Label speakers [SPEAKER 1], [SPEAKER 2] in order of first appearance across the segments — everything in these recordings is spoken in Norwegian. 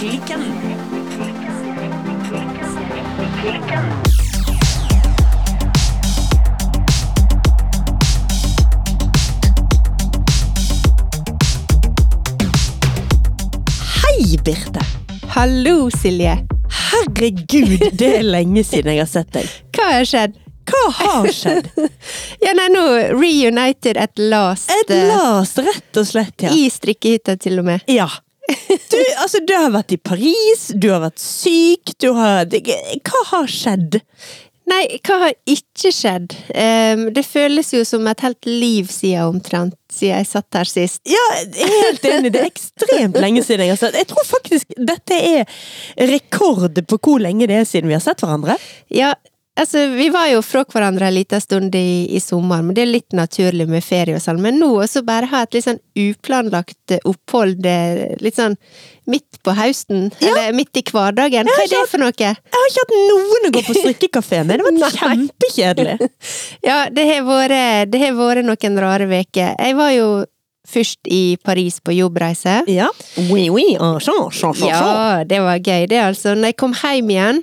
[SPEAKER 1] Klikken. Hei, Birte.
[SPEAKER 2] Hallo, Silje.
[SPEAKER 1] Herregud, det er lenge siden jeg har sett deg.
[SPEAKER 2] Hva har skjedd?
[SPEAKER 1] Hva har skjedd?
[SPEAKER 2] Ja, nei, nå reunited at last. At
[SPEAKER 1] last, rett og slett, ja.
[SPEAKER 2] I strikkehytta, til og med.
[SPEAKER 1] Ja. Du, altså, du har vært i Paris, du har vært syk, du har Hva har skjedd?
[SPEAKER 2] Nei, hva har ikke skjedd? Um, det føles jo som et helt liv siden omtrent, siden jeg satt her sist.
[SPEAKER 1] Ja, helt enig. Det er ekstremt lenge siden jeg har sett Jeg tror faktisk dette er rekord på hvor lenge det er siden vi har sett hverandre.
[SPEAKER 2] Ja, altså, vi var jo fra hverandre en liten stund i, i sommer, men det er litt naturlig med ferie og sånn. Men nå også bare ha et litt sånn uplanlagt opphold, litt sånn midt på høsten, eller midt i hverdagen. Hva er det for noe?
[SPEAKER 1] Jeg har ikke hatt noen å gå på strikkekafé med. Det vært kjempekjedelig.
[SPEAKER 2] Ja, det har vært, det har vært noen rare uker. Jeg var jo først i Paris på jobbreise.
[SPEAKER 1] Ja. Oui, oui. ah, så, så, så, så.
[SPEAKER 2] Ja, det var gøy, det altså. Når jeg kom hjem igjen,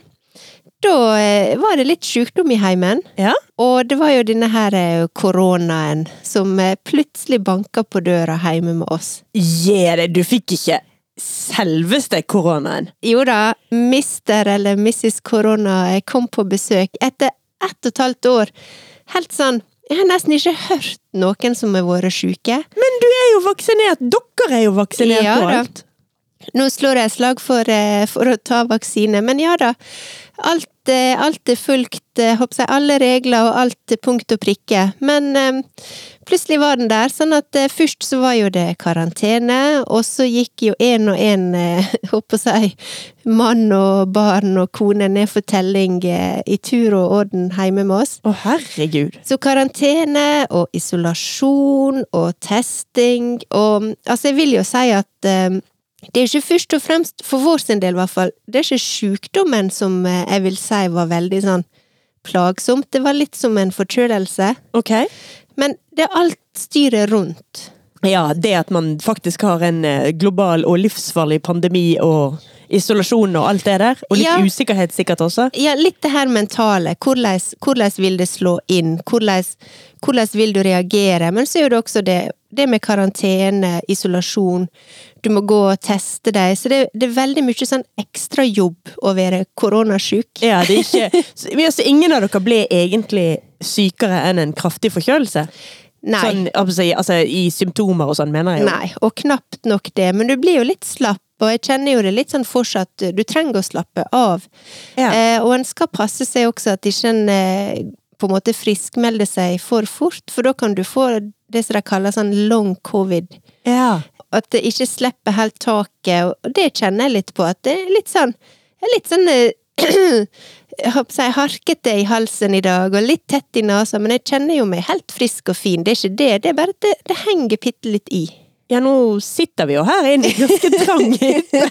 [SPEAKER 2] da eh, var det litt sykdom i heimen.
[SPEAKER 1] Ja.
[SPEAKER 2] Og det var jo denne her eh, koronaen som eh, plutselig banka på døra hjemme med oss.
[SPEAKER 1] Gjer det, du fikk ikke selveste koronaen.
[SPEAKER 2] Jo da, mister eller Mrs. Korona kom på besøk etter ett og et halvt år. Helt sånn Jeg har nesten ikke hørt noen som har vært syke.
[SPEAKER 1] Men du er jo vaksinert! Dere er jo vaksinert
[SPEAKER 2] Ja
[SPEAKER 1] på alt.
[SPEAKER 2] Nå slår jeg slag for, eh, for å ta vaksine, men ja da. Alt, eh, alt er fulgt, eh, håper jeg, alle regler og alt punkt og prikke. Men um, plutselig var den der, sånn at uh, først så var jo det karantene, og så gikk jo en og en, eh, håper jeg, mann og barn og kone ned for telling uh, i tur og orden hjemme med oss.
[SPEAKER 1] Å, herregud.
[SPEAKER 2] Så karantene og isolasjon og testing og Altså, jeg vil jo si at det er ikke først og fremst, for vår sin del i hvert fall, det er ikke sykdommen som eh, jeg vil si var veldig sånn plagsomt. Det var litt som en forkjølelse.
[SPEAKER 1] Ok.
[SPEAKER 2] Men det er alt styret rundt.
[SPEAKER 1] Ja, det at man faktisk har en eh, global og livsfarlig pandemi og isolasjon og alt det der. Og litt
[SPEAKER 2] Ja.
[SPEAKER 1] usikkerhet sikkert også.
[SPEAKER 2] Ja, litt det her mentale. Hvordan, hvordan vil det slå inn? Hvordan, hvordan vil du reagere? Men så er det også det, det med karantene, isolasjon. Du må gå og teste deg. Så det, det er veldig mye sånn ekstrajobb å være koronasjuk.
[SPEAKER 1] Ja, det er ikke så, altså, Ingen av dere ble egentlig sykere enn en kraftig forkjølelse?
[SPEAKER 2] Nei.
[SPEAKER 1] Sånn, altså, i- symptomer og sånn, mener jeg jo.
[SPEAKER 2] Nei, og knapt nok det. Men du blir jo litt slapp, og jeg kjenner jo det litt sånn fortsatt Du trenger å slappe av.
[SPEAKER 1] Ja.
[SPEAKER 2] Eh, og en skal passe seg også at ikke en eh, på en måte friskmelder seg for fort, for da kan du få det som de kaller sånn long covid.
[SPEAKER 1] Ja.
[SPEAKER 2] At det ikke slipper helt taket, og det kjenner jeg litt på. At det er litt sånn er Litt sånn eh, jeg jeg harkete i halsen i dag, og litt tett i nesa, men jeg kjenner jo meg helt frisk og fin. Det er ikke det, det er bare at det, det henger bitte litt i.
[SPEAKER 1] ja, nå sitter vi jo her inne i ganske trang hytte.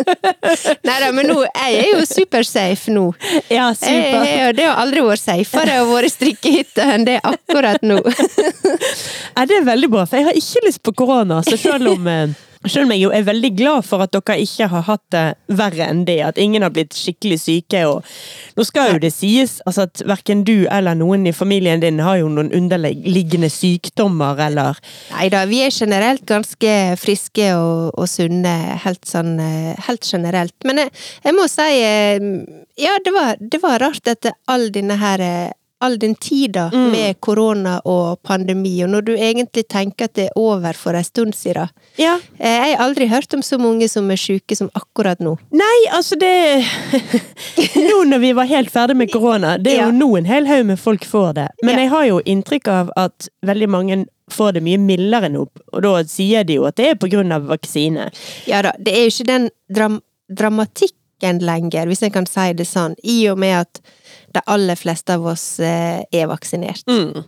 [SPEAKER 2] Nei da, men nå, jeg er jo supersafe nå.
[SPEAKER 1] Ja, super.
[SPEAKER 2] jeg, det har aldri vært safere å være strikkehytte enn det er akkurat nå.
[SPEAKER 1] Ja, det er veldig bra, for jeg har ikke lyst på korona, så selv om eh, selv om jeg jo er veldig glad for at dere ikke har hatt det verre enn det, at ingen har blitt skikkelig syke. og Nå skal jo det sies altså at verken du eller noen i familien din har jo noen underliggende sykdommer eller
[SPEAKER 2] Nei da, vi er generelt ganske friske og, og sunne, helt sånn eh, helt generelt. Men jeg, jeg må si, eh, ja, det var, det var rart etter all denne her eh, All den tida med korona og pandemi, og når du egentlig tenker at det er over for en stund siden.
[SPEAKER 1] Ja.
[SPEAKER 2] Eh, Jeg har aldri hørt om så mange som er syke som akkurat nå.
[SPEAKER 1] Nei, altså det Nå når vi var helt ferdig med korona, det er
[SPEAKER 2] Ja.
[SPEAKER 1] jo nå en hel haug med folk får det. Men
[SPEAKER 2] Ja.
[SPEAKER 1] jeg har jo inntrykk av at veldig mange får det mye mildere nå, og da sier de jo at det er på grunn av vaksine.
[SPEAKER 2] Ja da, det er jo ikke den dram dramatikken lenger, hvis jeg kan si det sånn, i og med at de aller fleste av oss eh, er vaksinert.
[SPEAKER 1] Mm.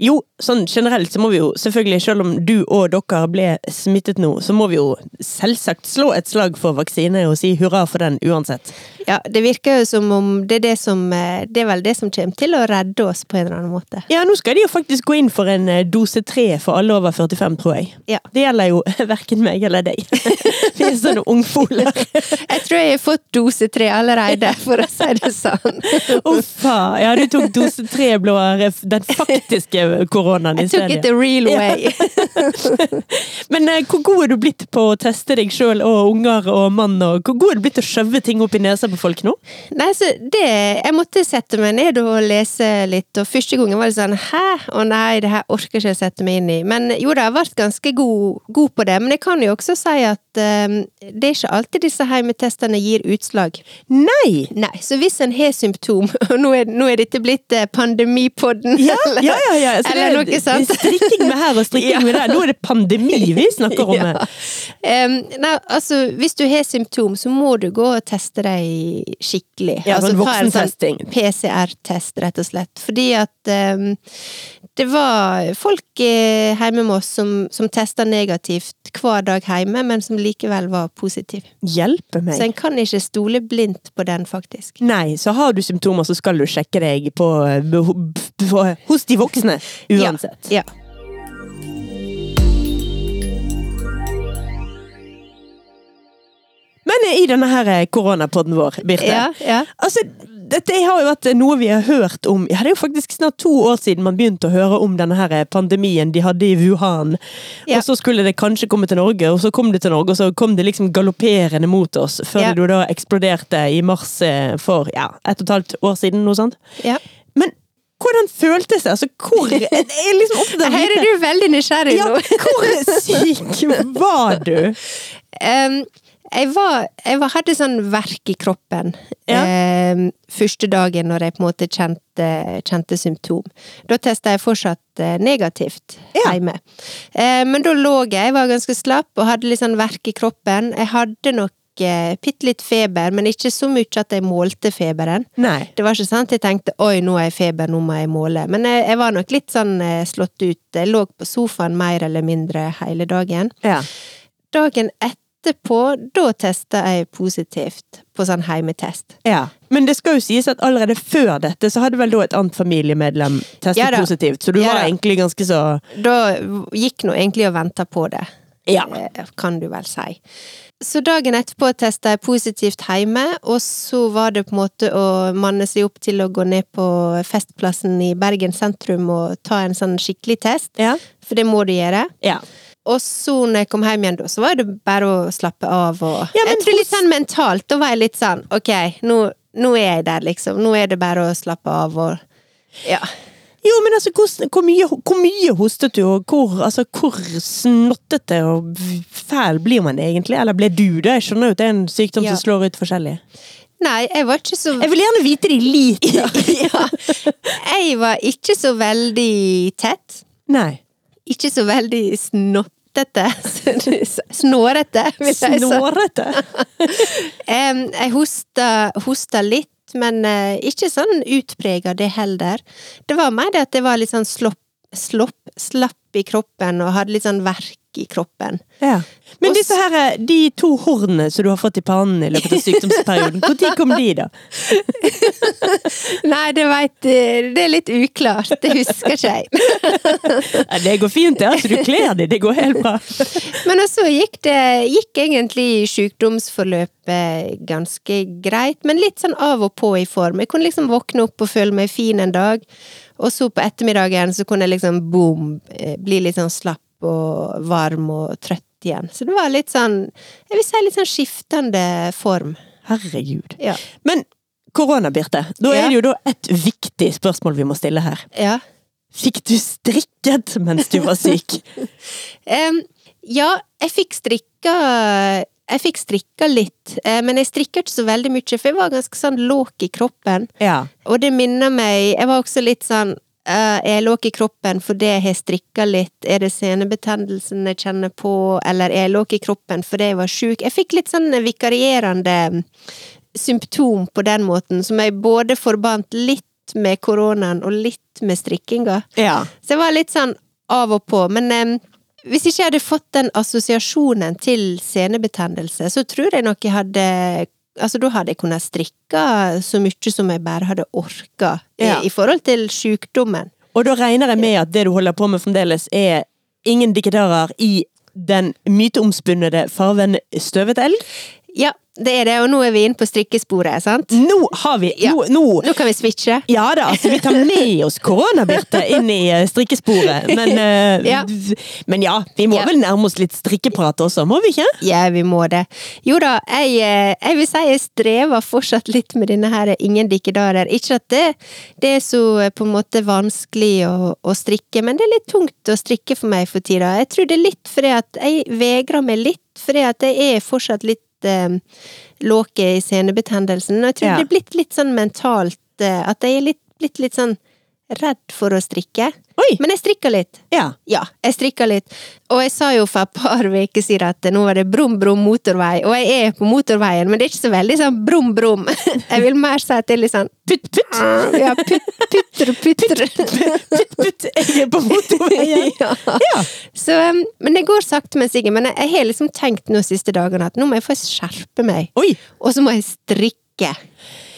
[SPEAKER 1] Jo, sånn generelt så må vi jo selvfølgelig, selv om du og dere ble smittet nå, så må vi jo selvsagt slå et slag for vaksine og si hurra for den uansett.
[SPEAKER 2] Ja, det virker jo som om det er det som eh, Det er vel det som kommer til å redde oss på en eller annen måte.
[SPEAKER 1] Ja, nå skal de jo faktisk gå inn for en eh, dose tre for alle over 45, tror jeg.
[SPEAKER 2] Ja.
[SPEAKER 1] Det gjelder jo verken meg eller deg. Vi er sånne ungfoler.
[SPEAKER 2] Jeg tror jeg har fått dose tre allerede, for å si det sånn.
[SPEAKER 1] Uffa. Ja, du tok dose tre blå, den faktiske koronaen i
[SPEAKER 2] Sverige. I took it the real way.
[SPEAKER 1] Men eh, hvor god er du blitt på å teste deg sjøl og unger og mann? og Hvor god er du blitt til å skjøve ting opp i nesa på folk nå?
[SPEAKER 2] Nei, så det Jeg måtte sette meg ned og lese litt, og første gangen var det sånn Hæ? Å nei, det her orker ikke jeg sette meg inn i. Men jo da, jeg har vært ganske god, god på det. Men jeg kan jo også si at um, det er ikke alltid disse heimetestene gir utslag.
[SPEAKER 1] Nei!
[SPEAKER 2] Nei, så hvis en har symptom, og nå er, nå er dette blitt eh, pandemipodden,
[SPEAKER 1] Ja, ja, ja. ja. Så
[SPEAKER 2] eller
[SPEAKER 1] det,
[SPEAKER 2] noe sånt.
[SPEAKER 1] strikking med her og strikking med der. Nå er det pandemi vi snakker om.
[SPEAKER 2] Ja. Um, nei, altså, hvis du har symptom, så må du gå og teste deg skikkelig.
[SPEAKER 1] Ja,
[SPEAKER 2] altså,
[SPEAKER 1] sånn
[SPEAKER 2] ta en
[SPEAKER 1] voksentesting.
[SPEAKER 2] PCR-test, rett og slett. Fordi at um, det var folk eh, hjemme med oss som, som testa negativt hver dag hjemme, men som likevel var positive.
[SPEAKER 1] Hjelpe meg.
[SPEAKER 2] Så en kan ikke stole blindt på den, faktisk.
[SPEAKER 1] Nei, så har du symptomer, så skal du sjekke deg på, på, hos de voksne. Uansett.
[SPEAKER 2] Ja.
[SPEAKER 1] Men i denne her koronapodden vår, Birte.
[SPEAKER 2] Ja, ja.
[SPEAKER 1] Altså, dette har jo vært noe vi har hørt om Ja, det er jo faktisk snart to år siden man begynte å høre om denne her pandemien de hadde i Wuhan.
[SPEAKER 2] Ja.
[SPEAKER 1] Og så skulle det kanskje komme til Norge, og så kom det til Norge, og så kom det liksom galopperende mot oss, før
[SPEAKER 2] Ja.
[SPEAKER 1] det da eksploderte i mars eh, for ja, ett og et halvt år siden, noe sånt.
[SPEAKER 2] ja.
[SPEAKER 1] Men hvordan føltes det? Altså, hvor Jeg er liksom opptatt av
[SPEAKER 2] Her er du veldig nysgjerrig
[SPEAKER 1] ja,
[SPEAKER 2] nå.
[SPEAKER 1] Hvor syk var du?
[SPEAKER 2] Um, jeg var, jeg var, hadde sånn verk i kroppen
[SPEAKER 1] Ja.
[SPEAKER 2] um, første dagen når jeg på en måte kjente, kjente symptom. Da testa jeg fortsatt eh, negativt
[SPEAKER 1] Ja.
[SPEAKER 2] hjemme. Um, men da lå jeg, jeg var ganske slapp og hadde litt sånn verk i kroppen. Jeg hadde nok eh, bitte litt feber, men ikke så mye at jeg målte feberen.
[SPEAKER 1] Nei.
[SPEAKER 2] Det var ikke sant jeg tenkte oi, nå er jeg feber, nå må jeg måle. Men jeg, jeg var nok litt sånn eh, slått ut. Jeg lå på sofaen mer eller mindre hele dagen.
[SPEAKER 1] Ja.
[SPEAKER 2] Dagen etterpå, da testa jeg positivt på sånn heimetest.
[SPEAKER 1] ja. Men det skal jo sies at allerede før dette, så hadde vel da et annet familiemedlem testet
[SPEAKER 2] Ja
[SPEAKER 1] positivt, så du
[SPEAKER 2] Ja
[SPEAKER 1] var egentlig ganske så
[SPEAKER 2] Da gikk nå egentlig og venta på det,
[SPEAKER 1] Ja.
[SPEAKER 2] eh, kan du vel si. Så dagen etterpå testa jeg positivt hjemme, og så var det på en måte å manne seg opp til å gå ned på Festplassen i Bergen sentrum og ta en sånn skikkelig test,
[SPEAKER 1] Ja.
[SPEAKER 2] for det må du gjøre.
[SPEAKER 1] ja.
[SPEAKER 2] Og så når jeg kom hjem igjen, da, så var det bare å slappe av og
[SPEAKER 1] Ja, men
[SPEAKER 2] Jeg tror litt sånn mentalt, da var jeg litt sånn ok, nå, nå er jeg der, liksom. Nå er det bare å slappe av og Ja.
[SPEAKER 1] Jo, men altså, hvor, hvor, mye, hvor mye hostet du, og hvor, altså, hvor snottete og fæl blir man egentlig? Eller ble du det? Jeg skjønner jo at det er en sykdom
[SPEAKER 2] Ja.
[SPEAKER 1] som slår ut forskjellig.
[SPEAKER 2] Nei, jeg var ikke så
[SPEAKER 1] Jeg vil gjerne vite det i liter!
[SPEAKER 2] ja. Jeg var ikke så veldig tett.
[SPEAKER 1] Nei.
[SPEAKER 2] Ikke så veldig snottete. Snårete, vil jeg si.
[SPEAKER 1] Snårete.
[SPEAKER 2] Jeg hosta, hosta litt, men eh, ikke sånn utprega det heller. Det var mer det at det var litt sånn slopp, slopp, slapp i kroppen og hadde litt sånn verk i kroppen.
[SPEAKER 1] Ja. Men disse her, de to hornene som du har fått i pannen i løpet av sykdomsperioden, når kom de, da?
[SPEAKER 2] Nei, det veit Det er litt uklart. Det husker ikke jeg.
[SPEAKER 1] Ja, det går fint, det. Altså, du kler deg. det går helt bra.
[SPEAKER 2] Men så gikk det gikk egentlig sykdomsforløpet ganske greit, men litt sånn av og på i form. Jeg kunne liksom våkne opp og føle meg fin en dag, og så på ettermiddagen så kunne jeg liksom boom, eh, bli litt sånn slapp og varm og trøtt igjen. Så det var litt sånn, jeg vil si litt sånn skiftende form.
[SPEAKER 1] Herregud.
[SPEAKER 2] Ja.
[SPEAKER 1] Men korona, Birte. Da
[SPEAKER 2] Ja.
[SPEAKER 1] er det jo da et viktig spørsmål vi må stille her.
[SPEAKER 2] Ja.
[SPEAKER 1] Fikk du strikket mens du var syk?
[SPEAKER 2] um, ja, jeg fikk strikka Jeg fikk strikka litt, eh, men jeg strikka ikke så veldig mye, for jeg var ganske sånn låg i kroppen.
[SPEAKER 1] Ja.
[SPEAKER 2] Og det minner meg Jeg var også litt sånn Er jeg låg i kroppen fordi jeg har strikka litt? Er det senebetennelsen jeg kjenner på? Eller er jeg låg i kroppen fordi jeg var sjuk? Jeg fikk litt sånn vikarierende symptom på den måten, som jeg både forbandt litt med koronaen og litt med strikkinga.
[SPEAKER 1] Ja.
[SPEAKER 2] Så jeg var litt sånn av og på. Men em, hvis ikke jeg hadde fått den assosiasjonen til senebetennelse, så tror jeg nok jeg hadde Altså, da hadde jeg kunnet strikke så mye som jeg bare hadde orka,
[SPEAKER 1] Ja.
[SPEAKER 2] i, i forhold til sjukdommen.
[SPEAKER 1] Og da regner jeg med at det du holder på med fremdeles, er ingen diktarer i den myteomspunne farven støvet elg?
[SPEAKER 2] Ja, det er det, og nå er vi inne på strikkesporet, sant?
[SPEAKER 1] Nå har vi
[SPEAKER 2] Ja.
[SPEAKER 1] nå, nå
[SPEAKER 2] Nå kan vi switche.
[SPEAKER 1] Ja da, altså vi tar med oss koronabirte inn i eh, strikkesporet. Men uh,
[SPEAKER 2] Ja.
[SPEAKER 1] men ja, vi må
[SPEAKER 2] Ja.
[SPEAKER 1] vel nærme oss litt strikkeprat også, må vi ikke?
[SPEAKER 2] Ja, vi må det. Jo da, jeg, eh, jeg vil si jeg strever fortsatt litt med denne her ingen dikkedarer. Ikke at det, det er så på en måte vanskelig å, å strikke, men det er litt tungt å strikke for meg for tida. Jeg tror det er litt fordi at jeg vegrer meg litt, fordi at jeg er fortsatt litt eh, låket i senebetennelsen. Og jeg tror
[SPEAKER 1] Ja.
[SPEAKER 2] det er blitt litt sånn mentalt eh, at jeg er litt, blitt litt sånn redd for å strikke.
[SPEAKER 1] Oi!
[SPEAKER 2] Men jeg strikka litt.
[SPEAKER 1] Ja.
[SPEAKER 2] Ja, jeg strikka litt. Og jeg sa jo for et par uker siden at nå var det brum, brum motorvei, og jeg er på motorveien, men det er ikke så veldig sånn brum, brum. Jeg vil mer si at det er litt sånn
[SPEAKER 1] Putt, putt!
[SPEAKER 2] Ja, putt, putter, putter.
[SPEAKER 1] Putt, putt! Jeg er på motorveien!
[SPEAKER 2] Ja.
[SPEAKER 1] Ja.
[SPEAKER 2] Så, um, men det går sakte, men sikkert. Men jeg har liksom tenkt nå siste dagene at nå må jeg få skjerpe meg,
[SPEAKER 1] Oi!
[SPEAKER 2] og så må jeg strikke.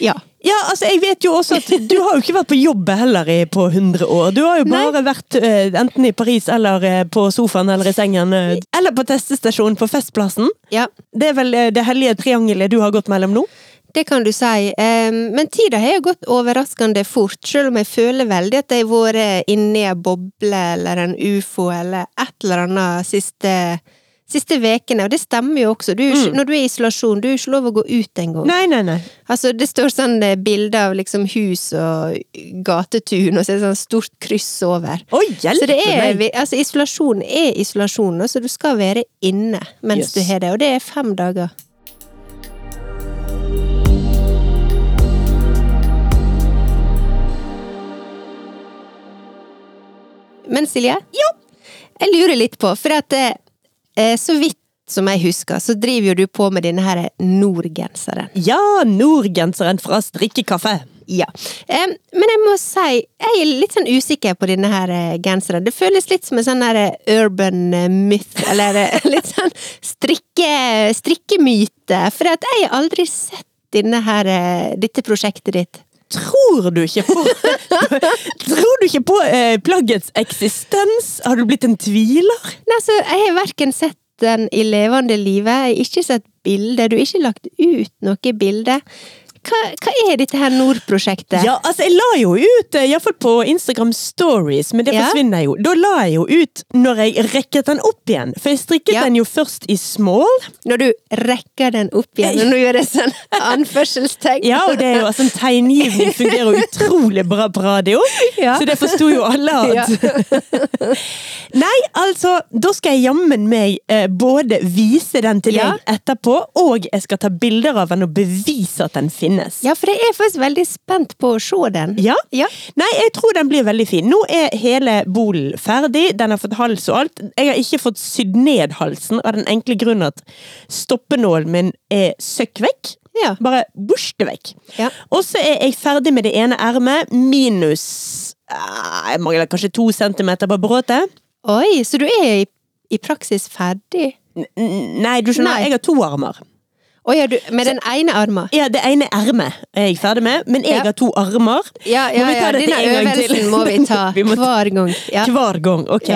[SPEAKER 2] Ja.
[SPEAKER 1] Ja, altså jeg vet jo også at du har jo ikke vært på jobb heller i, på 100 år. Du har jo
[SPEAKER 2] Nei.
[SPEAKER 1] bare vært uh, enten i Paris eller uh, på sofaen eller i sengen. Uh, eller på testestasjonen på Festplassen.
[SPEAKER 2] ja.
[SPEAKER 1] Det er vel det hellige triangelet du har gått mellom nå?
[SPEAKER 2] Det kan du si. Men tida har jo gått overraskende fort, selv om jeg føler veldig at jeg har vært inni ei boble eller en ufo eller et eller annet siste Siste vekene, og det stemmer jo også. Du, ikke- Når du er i isolasjon, du er ikke lov å gå ut engang.
[SPEAKER 1] Nei, nei, nei.
[SPEAKER 2] Altså, det står sånn eh, bilde av liksom hus og gatetun, og så er det sånn stort kryss over.
[SPEAKER 1] Oi,
[SPEAKER 2] Så det er,
[SPEAKER 1] meg!
[SPEAKER 2] altså isolasjon er isolasjon, så du skal være inne mens
[SPEAKER 1] Yes.
[SPEAKER 2] du har det, og det er fem dager. Men Silje?
[SPEAKER 1] Ja.
[SPEAKER 2] Jeg lurer litt på, for at eh, så vidt som jeg husker, så driver jo du på med denne her Nord-genseren.
[SPEAKER 1] Ja, Nordgenseren fra strikkekaffe.
[SPEAKER 2] Ja. Men jeg må si, jeg er litt sånn usikker på denne her eh, genseren. Det føles litt som en sånn her eh, urban eh, myth, eller eh, litt sånn strikke, strikkemyte. For jeg har aldri sett denne her, eh, dette prosjektet ditt.
[SPEAKER 1] Tror du ikke på Tror du ikke på eh, plaggets eksistens? Har du blitt en tviler?
[SPEAKER 2] Nei, altså, jeg har verken sett den i levende live, jeg har ikke sett bilde, du har ikke lagt ut noe bilde. Hva, hva er dette her Nord-prosjektet?
[SPEAKER 1] Ja, altså jeg la jo ut, eh, iallfall på Instagram Stories, men det
[SPEAKER 2] Ja.
[SPEAKER 1] forsvinner jo. Da la jeg jo ut når jeg rekket den opp igjen, for jeg strikket
[SPEAKER 2] Ja.
[SPEAKER 1] den jo først i small.
[SPEAKER 2] Når du rekker den opp igjen, og nå gjør jeg sånn anførselstegn.
[SPEAKER 1] Ja, og det er jo altså en tegngivning fungerer utrolig bra på radio,
[SPEAKER 2] Ja.
[SPEAKER 1] så det forsto jo alle at Nei, altså, da skal jeg jammen meg eh, både vise den til deg etterpå, og jeg skal ta bilder av den og bevise at den finnes.
[SPEAKER 2] Ja, for jeg er faktisk veldig spent på å se den.
[SPEAKER 1] Ja.
[SPEAKER 2] Ja.
[SPEAKER 1] Nei, jeg tror den blir veldig fin. Nå er hele bolen ferdig, den har fått hals og alt. Jeg har ikke fått sydd ned halsen av den enkle grunn at stoppenålen min er søkk vekk.
[SPEAKER 2] Ja.
[SPEAKER 1] Bare borste vekk.
[SPEAKER 2] Ja.
[SPEAKER 1] Og så er jeg ferdig med det ene ermet, minus eh, Jeg mangler kanskje to centimeter på bråtet.
[SPEAKER 2] Oi, så du er i, i praksis ferdig?
[SPEAKER 1] N- Nei, du skjønner,
[SPEAKER 2] Nei.
[SPEAKER 1] jeg har to armer.
[SPEAKER 2] Å ja, du, med den ene armen?
[SPEAKER 1] Ja, Det ene ermet er jeg ferdig med, men jeg
[SPEAKER 2] Ja.
[SPEAKER 1] har to armer.
[SPEAKER 2] Ja, ja, ja, denne øvelsen må vi ta
[SPEAKER 1] Vi må
[SPEAKER 2] hver gang. Ja.
[SPEAKER 1] Hver gang. Ok.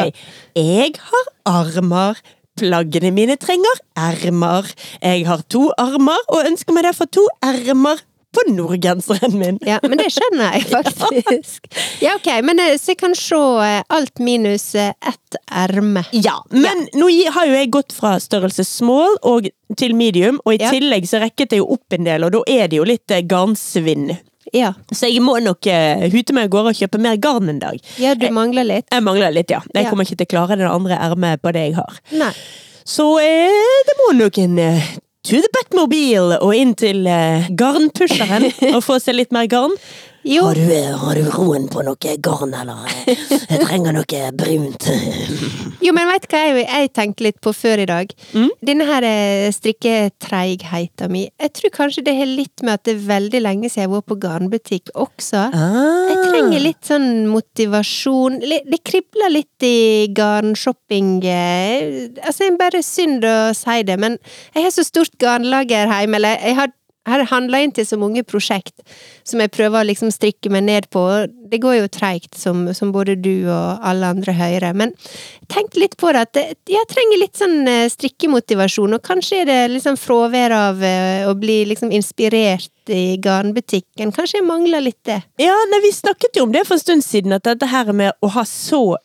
[SPEAKER 1] Jeg har armer. Plaggene mine trenger ermer. Jeg har to armer, og ønsker meg derfor to ermer på nordgenseren min.
[SPEAKER 2] ja, men det skjønner jeg faktisk. Ja, ok, men eh, så jeg kan se eh, alt minus eh, ett erme.
[SPEAKER 1] Ja, men nå har jo jeg gått fra størrelse small og til medium, og i
[SPEAKER 2] Ja.
[SPEAKER 1] tillegg så rekket jeg jo opp en del, og da er det jo litt garnsvinn.
[SPEAKER 2] Ja.
[SPEAKER 1] Så jeg må nok uh, hute meg av gårde og kjøpe mer garn en dag.
[SPEAKER 2] ja, du mangler litt.
[SPEAKER 1] Jeg mangler litt, ja. Jeg
[SPEAKER 2] Ja.
[SPEAKER 1] kommer ikke til å klare det andre ermet på det jeg har.
[SPEAKER 2] Nei.
[SPEAKER 1] Så eh, det må nok en eh, to the Batmobile og inn til eh, garnpusheren og få seg litt mer garn.
[SPEAKER 2] Jo,
[SPEAKER 1] Har du, har du roen på noe garn, eller? Jeg trenger noe brunt.
[SPEAKER 2] jo men veit hva jeg, jeg tenkte litt på før i dag?
[SPEAKER 1] Mm.
[SPEAKER 2] Denne her eh, strikketreigheten min. Jeg tror kanskje det har litt med at det er veldig lenge siden jeg var på garnbutikk også. Jeg
[SPEAKER 1] Ah.
[SPEAKER 2] trenger litt sånn motivasjon. Det kribler litt i garnshopping. eh, Altså, det er bare synd å si det, men jeg har så stort garnlager hjemme, eller jeg har, har handla inn til så mange prosjekt som jeg prøver å liksom strikke meg ned på. Det går jo treigt, som, som både du og alle andre hører, men tenk litt på det at jeg trenger litt sånn eh, strikkemotivasjon, og kanskje er det liksom fravær av eh, å bli liksom inspirert i garnbutikken. Kanskje jeg mangler litt det.
[SPEAKER 1] Ja, nei, vi snakket jo om det for en stund siden, at dette her med å ha så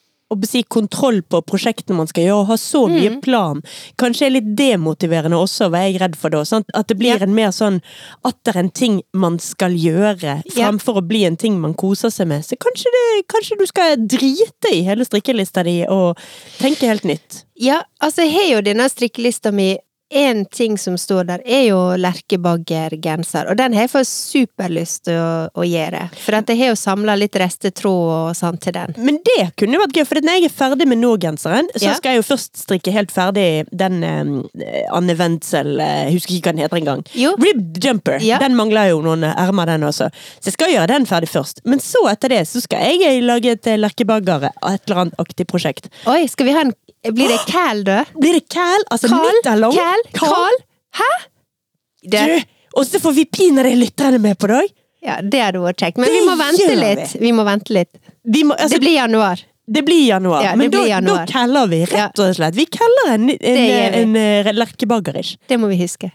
[SPEAKER 1] si, kontroll på prosjektene man skal gjøre, og ha så mye
[SPEAKER 2] Mm.
[SPEAKER 1] plan, kanskje er litt demotiverende også, var jeg redd for da. Sant? At det blir
[SPEAKER 2] Ja.
[SPEAKER 1] en mer sånn atter en ting man skal gjøre,
[SPEAKER 2] fremfor
[SPEAKER 1] fremfor å bli en ting man koser seg med. Så kanskje, det, kanskje du skal drite i hele strikkelista di og tenke helt nytt.
[SPEAKER 2] Ja, altså jeg har jo denne strikkelista mi. En ting som står der, er jo lerkebaggergenser, og den har jeg fått superlyst til å, å gjøre. For at jeg har jo samla litt restetråd og sånn til den.
[SPEAKER 1] Men det kunne jo vært gøy, for når jeg er ferdig med nå-genseren, så
[SPEAKER 2] Ja.
[SPEAKER 1] skal jeg jo først strikke helt ferdig den eh, Anne Wendsel eh, Jeg husker ikke hva den heter engang. Rib jumper.
[SPEAKER 2] Ja.
[SPEAKER 1] Den mangler jo noen ermer, den også. Så jeg skal gjøre den ferdig først. Men så etter det så skal jeg lage et lerkebagger, et eller annet aktig prosjekt.
[SPEAKER 2] Oi, skal vi ha en Blir det kæl, da?
[SPEAKER 1] Blir det kæl? Altså midterlang?
[SPEAKER 2] Kæl? Kæl? Hæ? Det,
[SPEAKER 1] Du! Og så får vi pinadø lytterne med på det òg!
[SPEAKER 2] ja, det hadde vært kjekt. Men
[SPEAKER 1] Det
[SPEAKER 2] vi må vente litt. Vi må vente litt.
[SPEAKER 1] Vi må, altså,
[SPEAKER 2] Det blir januar.
[SPEAKER 1] Det blir januar,
[SPEAKER 2] Ja, det
[SPEAKER 1] men
[SPEAKER 2] blir
[SPEAKER 1] da,
[SPEAKER 2] januar.
[SPEAKER 1] da kaller vi, rett og slett. Vi kaller en, en,
[SPEAKER 2] vi.
[SPEAKER 1] en, en lerkebaggerish.
[SPEAKER 2] Det må vi huske.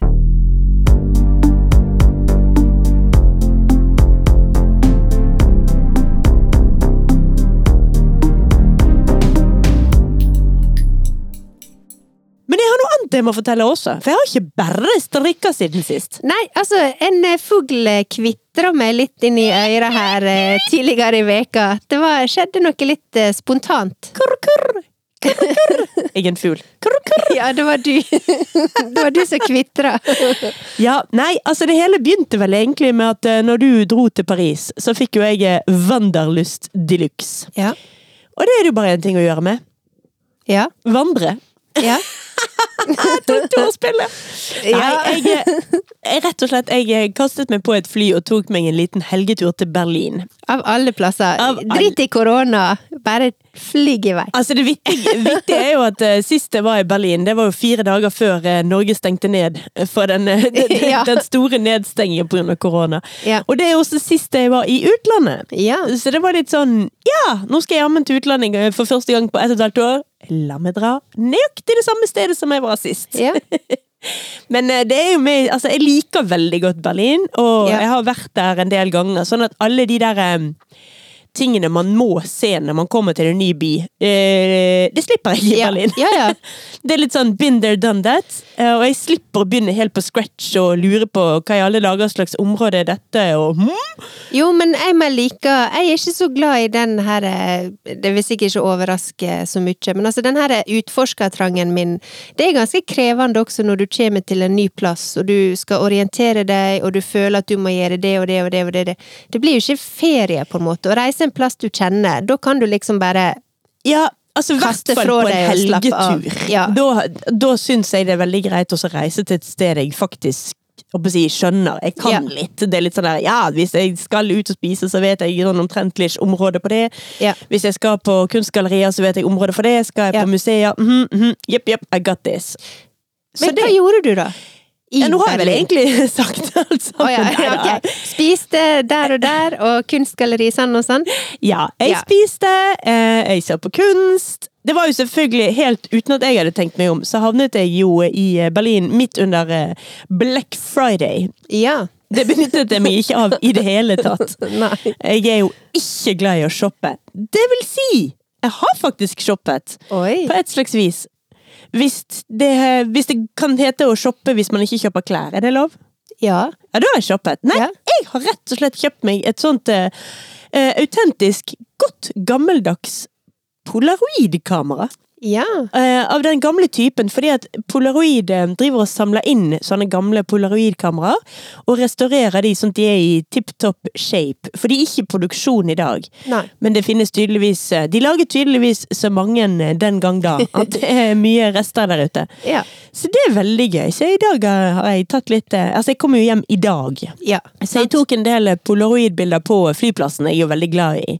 [SPEAKER 1] Annet jeg må fortelle også, for jeg har ikke bare strikka siden sist.
[SPEAKER 2] Nei, altså, en eh, fugl kvitra meg litt inn i øret her eh, tidligere i veka. Det var, skjedde noe litt eh, spontant.
[SPEAKER 1] Kurr, kurr, kurr, kurr. Jeg er en fugl. Kurr, kurr.
[SPEAKER 2] Ja, det var du. det var du som kvitra.
[SPEAKER 1] Ja, nei, altså det hele begynte vel egentlig med at eh, når du dro til Paris, så fikk jo jeg eh, Wanderlust de luxe.
[SPEAKER 2] Ja.
[SPEAKER 1] Og det er det jo bare én ting å gjøre med.
[SPEAKER 2] Ja.
[SPEAKER 1] Vandre.
[SPEAKER 2] Ja.
[SPEAKER 1] Ordspillet!
[SPEAKER 2] Ja.
[SPEAKER 1] Nei, jeg, eh, jeg rett og slett jeg eh, kastet meg på et fly og tok meg en liten helgetur til Berlin.
[SPEAKER 2] Av alle plasser.
[SPEAKER 1] Av alle-
[SPEAKER 2] Drit i korona. Bare flyg i vei.
[SPEAKER 1] Altså Det vittige, viktige er jo at uh, sist jeg var i Berlin, det var jo fire dager før uh, Norge stengte ned for den, uh, den,
[SPEAKER 2] Ja.
[SPEAKER 1] den store nedstengingen pga. korona.
[SPEAKER 2] Ja.
[SPEAKER 1] Og det er også sist jeg var i utlandet.
[SPEAKER 2] Ja.
[SPEAKER 1] Så det var litt sånn Ja, nå skal jeg jammen til utlandet eh, for første gang på ett og et halvt år. La meg dra nøyaktig det samme stedet som jeg var sist.
[SPEAKER 2] Ja.
[SPEAKER 1] Men eh, det er jo med, altså jeg liker veldig godt Berlin, og
[SPEAKER 2] Ja.
[SPEAKER 1] jeg har vært der en del ganger. Sånn at alle de der eh, tingene man må se når man kommer til en ny by, eh, det slipper jeg i
[SPEAKER 2] Ja.
[SPEAKER 1] Berlin.
[SPEAKER 2] Ja, ja.
[SPEAKER 1] Det er litt sånn been there, done that. eh, Og jeg slipper å begynne helt på scratch og lure på hva i alle dager slags område er dette, og hm?
[SPEAKER 2] Jo, men jeg må like Jeg er ikke så glad i den her eh, Det vil sikkert ikke overraske så mye, men altså den her utforskertrangen min Det er ganske krevende også når du kommer til en ny plass, og du skal orientere deg, og du føler at du må gjøre det og det og det og det. Det, det blir jo ikke ferie, på en måte. Å reise en plass du kjenner, da kan du liksom bare
[SPEAKER 1] Ja, altså
[SPEAKER 2] Kaste fra deg og slappe av.
[SPEAKER 1] helgetur.
[SPEAKER 2] Ja.
[SPEAKER 1] Da, da syns jeg det er veldig greit å reise til et sted jeg faktisk jeg skjønner. Jeg kan
[SPEAKER 2] Ja.
[SPEAKER 1] litt. Det er litt sånn der, ja, Hvis jeg skal ut og spise, så vet jeg sånn omtrentlig området på det.
[SPEAKER 2] Ja.
[SPEAKER 1] Hvis jeg skal på kunstgallerier, så vet jeg området for det. Skal jeg
[SPEAKER 2] Ja.
[SPEAKER 1] på museer, mhm, mhm, jepp, jepp, I got this. Så
[SPEAKER 2] Men
[SPEAKER 1] det,
[SPEAKER 2] hva gjorde du, da?
[SPEAKER 1] Ja, nå har jeg vel egentlig sagt alt sammen.
[SPEAKER 2] Oh, ja, ja, okay. Spiste der og der, og kunstgalleri sånn og sånn?
[SPEAKER 1] Ja, jeg spiste, eh, jeg ser på kunst. Det var jo selvfølgelig helt uten at jeg hadde tenkt meg om, så havnet jeg jo i eh, Berlin midt under eh, Black Friday.
[SPEAKER 2] Ja.
[SPEAKER 1] Det benyttet jeg meg ikke av i det hele tatt.
[SPEAKER 2] Nei.
[SPEAKER 1] Jeg er jo ikke glad i å shoppe. Det vil si, jeg har faktisk shoppet.
[SPEAKER 2] Oi.
[SPEAKER 1] På et slags vis. Hvis det, hvis det kan hete å shoppe hvis man ikke kjøper klær, er det lov?
[SPEAKER 2] Ja.
[SPEAKER 1] Ja, da har jeg shoppet. Nei,
[SPEAKER 2] Ja.
[SPEAKER 1] jeg har rett og slett kjøpt meg et sånt eh, autentisk, godt gammeldags polaroidkamera.
[SPEAKER 2] Ja.
[SPEAKER 1] Uh, av den gamle typen, fordi at Polaroid eh, driver og samler inn sånne gamle polaroidkameraer, og restaurerer de sånn at de er i tipp topp shape. For de er ikke i produksjon i dag.
[SPEAKER 2] Nei.
[SPEAKER 1] Men det finnes tydeligvis eh, De lager tydeligvis så mange den gang da, at det er mye rester der ute.
[SPEAKER 2] Ja.
[SPEAKER 1] Så det er veldig gøy. Så i dag har jeg tatt litt Altså, jeg kommer jo hjem i dag.
[SPEAKER 2] ja.
[SPEAKER 1] Så jeg tok en del polaroid-bilder på flyplassen. Jeg er jo veldig glad i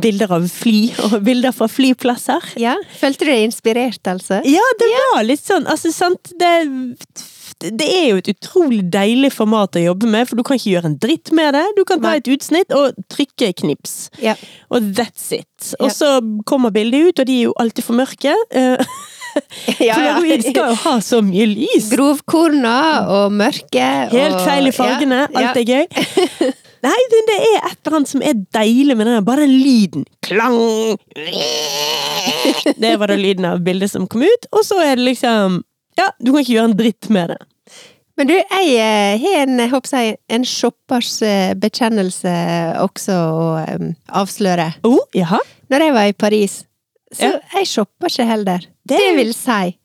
[SPEAKER 1] bilder av fly, og bilder fra flyplasser.
[SPEAKER 2] ja. Følte du deg inspirert, altså?
[SPEAKER 1] Ja, det var litt sånn, altså sant det, det er jo et utrolig deilig format å jobbe med, for du kan ikke gjøre en dritt med det. Du kan ta et utsnitt og trykke knips.
[SPEAKER 2] Ja.
[SPEAKER 1] Og that's it. Og
[SPEAKER 2] Ja.
[SPEAKER 1] så kommer bildet ut, og de er jo alltid for mørke. for Polaroid skal jo ha så mye lys!
[SPEAKER 2] Grovkorna og mørke.
[SPEAKER 1] Helt feil i fargene.
[SPEAKER 2] Ja,
[SPEAKER 1] Alt er gøy. Nei, men det er et eller annet som er deilig med den. Bare den lyden. Klang! Det var da lyden av bildet som kom ut. Og så er det liksom Ja, du kan ikke gjøre en dritt med det.
[SPEAKER 2] Men du, jeg eh, har en, jeg, en shoppers eh, bekjennelse også å eh, avsløre.
[SPEAKER 1] Oh, jaha?
[SPEAKER 2] Når jeg var i Paris, så
[SPEAKER 1] Ja.
[SPEAKER 2] jeg shopper ikke heller.
[SPEAKER 1] Det-
[SPEAKER 2] Det vil si,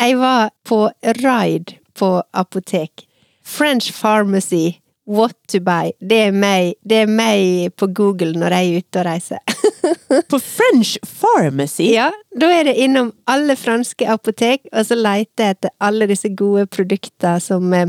[SPEAKER 2] jeg var på ride på apotek. French Pharmacy, what to buy. Det er meg, det er meg på Google når jeg er ute og reiser.
[SPEAKER 1] På French Pharmacy?
[SPEAKER 2] Ja, da er det innom alle franske apotek, og så leter jeg etter alle disse gode produkter som eh,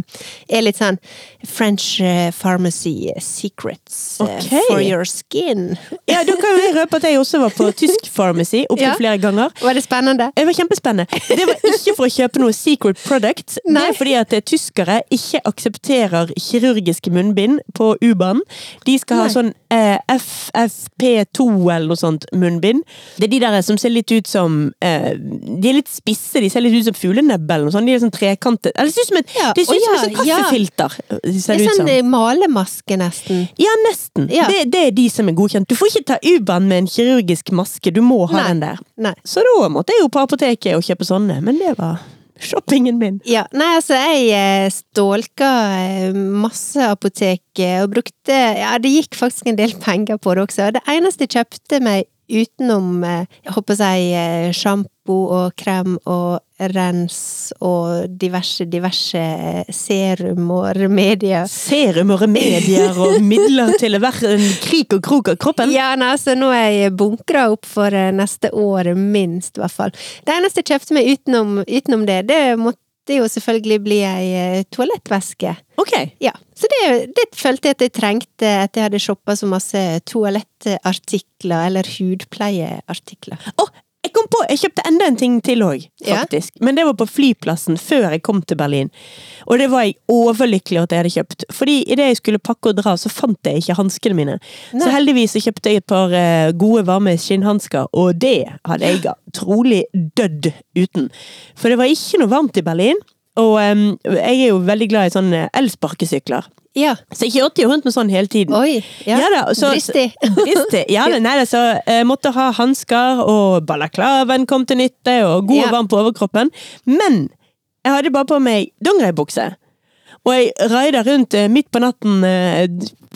[SPEAKER 2] er litt sånn French eh, Pharmacy secrets
[SPEAKER 1] okay.
[SPEAKER 2] For your skin.
[SPEAKER 1] Ja, da kan jo jeg røpe at jeg også var på tysk pharmacy opptil
[SPEAKER 2] Ja.
[SPEAKER 1] flere ganger.
[SPEAKER 2] Var det spennende?
[SPEAKER 1] Det var kjempespennende. Det var ikke for å kjøpe noe secret product. Det er fordi at eh, tyskere ikke aksepterer kirurgiske munnbind på U-banen. De skal ha
[SPEAKER 2] Nei.
[SPEAKER 1] sånn eh, FFP2 eller noe sånt munnbind. Det er de der som ser litt ut som eh, De er litt spisse, de ser litt ut som fuglenebb eller noe sånt. De er sånn trekantet Eller det ser ut som et,
[SPEAKER 2] Ja,
[SPEAKER 1] det ser ut som
[SPEAKER 2] ja,
[SPEAKER 1] et sånt
[SPEAKER 2] ja.
[SPEAKER 1] kaffefilter. De
[SPEAKER 2] Det
[SPEAKER 1] ser
[SPEAKER 2] er sånn eh, malemaske, nesten.
[SPEAKER 1] Ja, nesten.
[SPEAKER 2] Ja.
[SPEAKER 1] Det, det er de som er godkjent. Du får ikke ta U-banen med en kirurgisk maske, du må ha
[SPEAKER 2] Nei.
[SPEAKER 1] den der.
[SPEAKER 2] Nei.
[SPEAKER 1] Så da måtte jeg jo på apoteket og kjøpe sånne, men det var shoppingen min.
[SPEAKER 2] Ja, nei, altså, jeg eh, stålka eh, masse apotek eh, og brukte Ja, det gikk faktisk en del penger på det også. Det eneste jeg kjøpte meg utenom eh, jeg håper eh, sjampo og krem og rens og diverse, diverse eh, serum og remedier.
[SPEAKER 1] Serum og remedier og midler til hver en krik og krok av kroppen.
[SPEAKER 2] Ja, nei, altså nå er jeg bunkra opp for neste år, minst, i hvert fall. Det eneste jeg kjøpte meg utenom, utenom det, det måtte jo selvfølgelig bli ei eh, toalettveske.
[SPEAKER 1] Ok.
[SPEAKER 2] Ja, så det, det følte jeg at jeg trengte etter jeg hadde shoppa så masse toalettartikler, eller hudpleieartikler.
[SPEAKER 1] Å, jeg kom på, jeg kjøpte enda en ting til òg,
[SPEAKER 2] Ja.
[SPEAKER 1] faktisk. Men det var på flyplassen før jeg kom til Berlin. Og det var jeg overlykkelig at jeg hadde kjøpt. Fordi idet jeg skulle pakke og dra, så fant jeg ikke hanskene mine. Så heldigvis så kjøpte jeg et par eh, gode, varme skinnhansker, og det hadde jeg trolig dødd uten. For det var ikke noe varmt i Berlin. Og um, jeg er jo veldig glad i sånne elsparkesykler.
[SPEAKER 2] Ja.
[SPEAKER 1] Så jeg kjørte jo rundt med sånn hele tiden.
[SPEAKER 2] Oi. Ja.
[SPEAKER 1] Ja da, så-
[SPEAKER 2] Dristig.
[SPEAKER 1] Dristig. Ja, nei, da, så jeg måtte ha hansker, og balaklavaen kom til nytte, og god og
[SPEAKER 2] Ja.
[SPEAKER 1] varm på overkroppen. Men jeg hadde bare på meg dongeribukse. Og jeg raida rundt eh, midt på natten eh,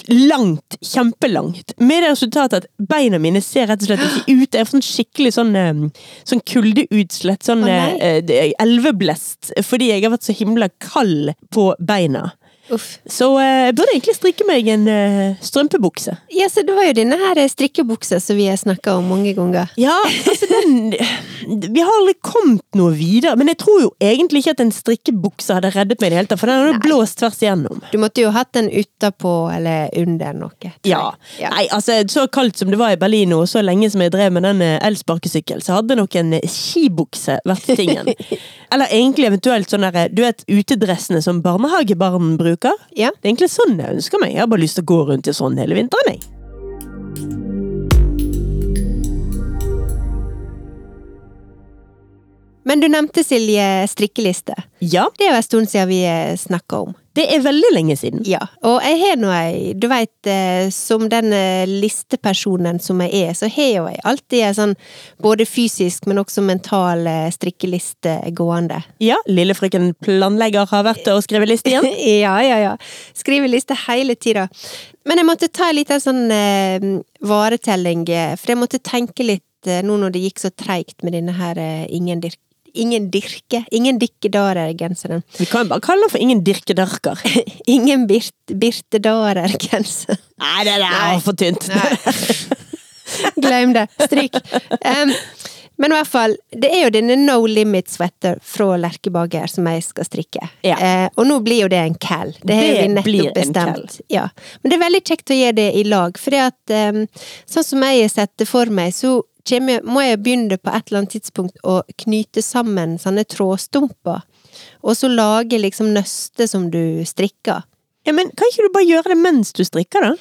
[SPEAKER 1] langt, kjempelangt. Med det resultatet at beina mine ser rett og slett ikke ut. Jeg får sånn skikkelig sånn, eh, sånn kuldeutslett, sånn eh, elveblest, fordi jeg har vært så himla kald på beina.
[SPEAKER 2] Uff.
[SPEAKER 1] Så eh, jeg burde egentlig strikke meg en eh, strømpebukse.
[SPEAKER 2] Ja, så det var jo denne her strikkebuksa som vi har snakka om mange ganger.
[SPEAKER 1] Ja, altså den Vi har aldri kommet noe videre. Men jeg tror jo egentlig ikke at en strikkebukse hadde reddet meg i det hele tatt, for den hadde
[SPEAKER 2] Nei.
[SPEAKER 1] blåst tvers igjennom.
[SPEAKER 2] Du måtte jo hatt den utapå eller under noe.
[SPEAKER 1] Ja.
[SPEAKER 2] ja.
[SPEAKER 1] Nei, altså så kaldt som det var i Berlin og så lenge som jeg drev med den eh, elsparkesykkel, så hadde nok en eh, skibukse vært tingen. Eller egentlig eventuelt sånn derre, du vet, utedressene som barnehagebarn bruker.
[SPEAKER 2] Ja.
[SPEAKER 1] Det er egentlig sånn jeg ønsker meg. Jeg har bare lyst til å gå rundt i sånn hele vinteren, jeg.
[SPEAKER 2] Men du nevnte Silje strikkeliste.
[SPEAKER 1] Ja,
[SPEAKER 2] Det er jo en stund siden vi snakka om.
[SPEAKER 1] det er veldig lenge siden.
[SPEAKER 2] Ja, og jeg har nå ei Du veit, eh, som den eh, listepersonen som jeg er, så har jo jeg alltid ei sånn både fysisk, men også mental eh, strikkeliste gående.
[SPEAKER 1] Ja, lille frøken planlegger har vært og skrevet liste igjen.
[SPEAKER 2] ja, ja, ja. Skriver liste hele tida. Men jeg måtte ta en liten sånn eh, varetelling, eh, for jeg måtte tenke litt eh, nå når det gikk så treigt med denne her eh, ingen dirk... Ingen dirke, ingen dikkedarer-genseren.
[SPEAKER 1] Vi kan bare kalle den for Ingen dirkedarker.
[SPEAKER 2] Ingen birt, birtedarer-genser.
[SPEAKER 1] Nei, det der var for tynt.
[SPEAKER 2] Glem det. Stryk. Um, men i hvert fall, det er jo denne No Limit Sweater fra Lerkebager som jeg skal strikke.
[SPEAKER 1] Ja.
[SPEAKER 2] Eh, og nå blir jo det en cal. Det har
[SPEAKER 1] Det
[SPEAKER 2] vi
[SPEAKER 1] blir
[SPEAKER 2] nettopp
[SPEAKER 1] en
[SPEAKER 2] bestemt. Ja. Men det er veldig kjekt å gjøre det i lag, for sånn som jeg har sett det for meg, så må jeg begynne på et eller annet tidspunkt å knyte sammen sånne trådstumper. Og så lage liksom nøste som du strikker.
[SPEAKER 1] Ja, men kan ikke du bare gjøre det mens du strikker, da?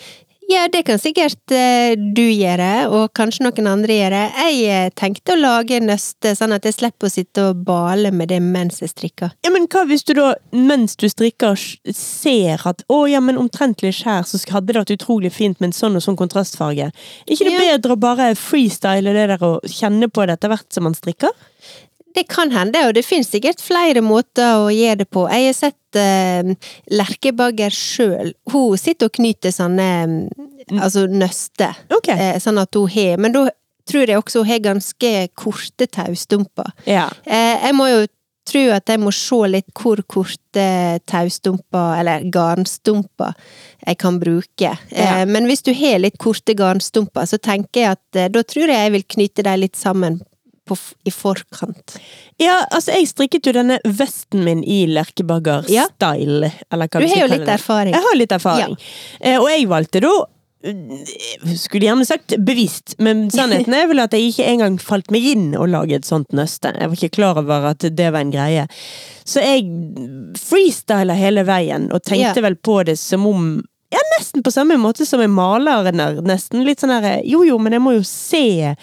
[SPEAKER 2] Ja, det kan sikkert eh, du gjøre, og kanskje noen andre gjøre. Jeg eh, tenkte å lage nøste, sånn at jeg slipper å sitte og bale med det mens jeg strikker.
[SPEAKER 1] Ja, men hva hvis du da, mens du strikker, ser at å ja, men omtrentlig skjær, så hadde det vært utrolig fint med en sånn og sånn kontrastfarge. Er ikke det
[SPEAKER 2] Ja.
[SPEAKER 1] bedre å bare freestyle det der og kjenne på det etter hvert som man strikker?
[SPEAKER 2] Det kan hende, og det finnes sikkert flere måter å gjøre det på. Jeg har sett uh, Lerkebagger sjøl. Hun sitter og knyter sånne um, altså nøster,
[SPEAKER 1] okay.
[SPEAKER 2] uh, sånn at hun har Men da tror jeg også hun har ganske korte taustumper.
[SPEAKER 1] Ja.
[SPEAKER 2] Uh, jeg må jo tro at jeg må se litt hvor korte taustumper, eller garnstumper, jeg kan bruke.
[SPEAKER 1] Ja.
[SPEAKER 2] Men hvis du har litt korte garnstumper, så tenker jeg at da tror jeg jeg vil knyte dem litt sammen på, i forkant.
[SPEAKER 1] Ja, altså jeg strikket jo denne vesten min i
[SPEAKER 2] Ja.
[SPEAKER 1] Lerkebagger-style. Eller hva
[SPEAKER 2] Du har jo litt
[SPEAKER 1] det.
[SPEAKER 2] erfaring.
[SPEAKER 1] Jeg har litt erfaring. Eh, og jeg valgte da eh, skulle gjerne sagt bevisst, men sannheten er vel at jeg ikke engang falt meg inn å lage et sånt nøste. Jeg var ikke klar over at det var en greie. Så jeg freestyla hele veien, og tenkte
[SPEAKER 2] Ja.
[SPEAKER 1] vel på det som om ja, nesten på samme måte som en maler. Nesten litt sånn her Jo jo, men jeg må jo se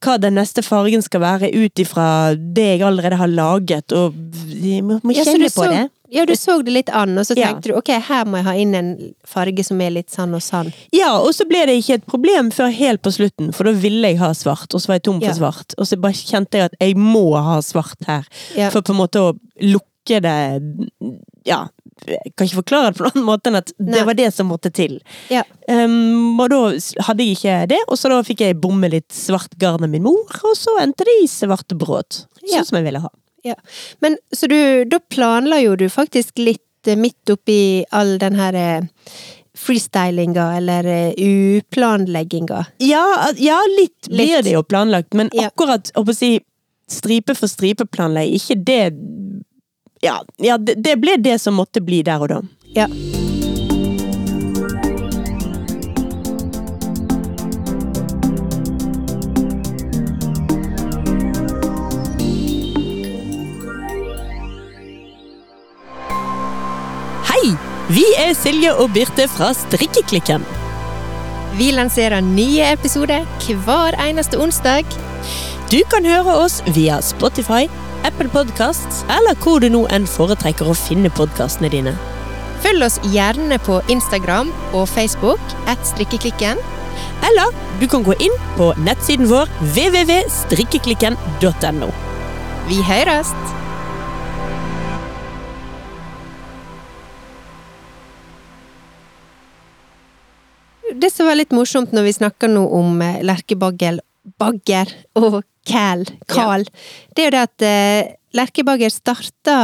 [SPEAKER 1] hva den neste fargen skal være ut ifra det jeg allerede har laget, og må, må
[SPEAKER 2] Ja,
[SPEAKER 1] kjenne
[SPEAKER 2] du
[SPEAKER 1] på
[SPEAKER 2] så,
[SPEAKER 1] det.
[SPEAKER 2] ja, du så det litt an, og så
[SPEAKER 1] Ja.
[SPEAKER 2] tenkte du ok, her må jeg ha inn en farge som er litt sann og sann.
[SPEAKER 1] Ja, og så ble det ikke et problem før helt på slutten, for da ville jeg ha svart, og så var jeg tom for
[SPEAKER 2] Ja.
[SPEAKER 1] svart. Og så bare kjente jeg at jeg må ha svart her,
[SPEAKER 2] Ja.
[SPEAKER 1] for på en måte å lukke det Ja, jeg kan ikke forklare det på noen måte enn at det
[SPEAKER 2] Nei.
[SPEAKER 1] var det som måtte til.
[SPEAKER 2] Ja.
[SPEAKER 1] Um, og da hadde jeg ikke det, og så da fikk jeg bomme litt svart garn av min mor, og så endte det i svarte bråd. Sånn
[SPEAKER 2] Ja.
[SPEAKER 1] som jeg ville ha.
[SPEAKER 2] Ja. Men så du, da planla jo du faktisk litt eh, midt oppi all den her eh, freestylinga, eller eh, uplanlegginga.
[SPEAKER 1] Ja, ja litt blir
[SPEAKER 2] Litt.
[SPEAKER 1] det jo planlagt, men akkurat å si stripe for stripe planlegg, ikke det Ja, ja det, det ble det som måtte bli der og da.
[SPEAKER 2] Ja.
[SPEAKER 1] Hei! Vi er Silje og Birte fra Strikkeklikken.
[SPEAKER 2] Vi lanserer nye episoder hver eneste onsdag.
[SPEAKER 1] Du kan høre oss via Spotify, Apple Podcasts eller hvor du nå enn foretrekker å finne podkastene dine.
[SPEAKER 2] Følg oss gjerne på Instagram og Facebook at Strikkeklikken.
[SPEAKER 1] Eller du kan gå inn på nettsiden vår www.strikkeklikken.no.
[SPEAKER 2] Vi høres! Det som var litt morsomt når vi snakker nå om lerkebaggel lerkebagger bagger og cal, kal, det er jo det at eh, Lerkebager starta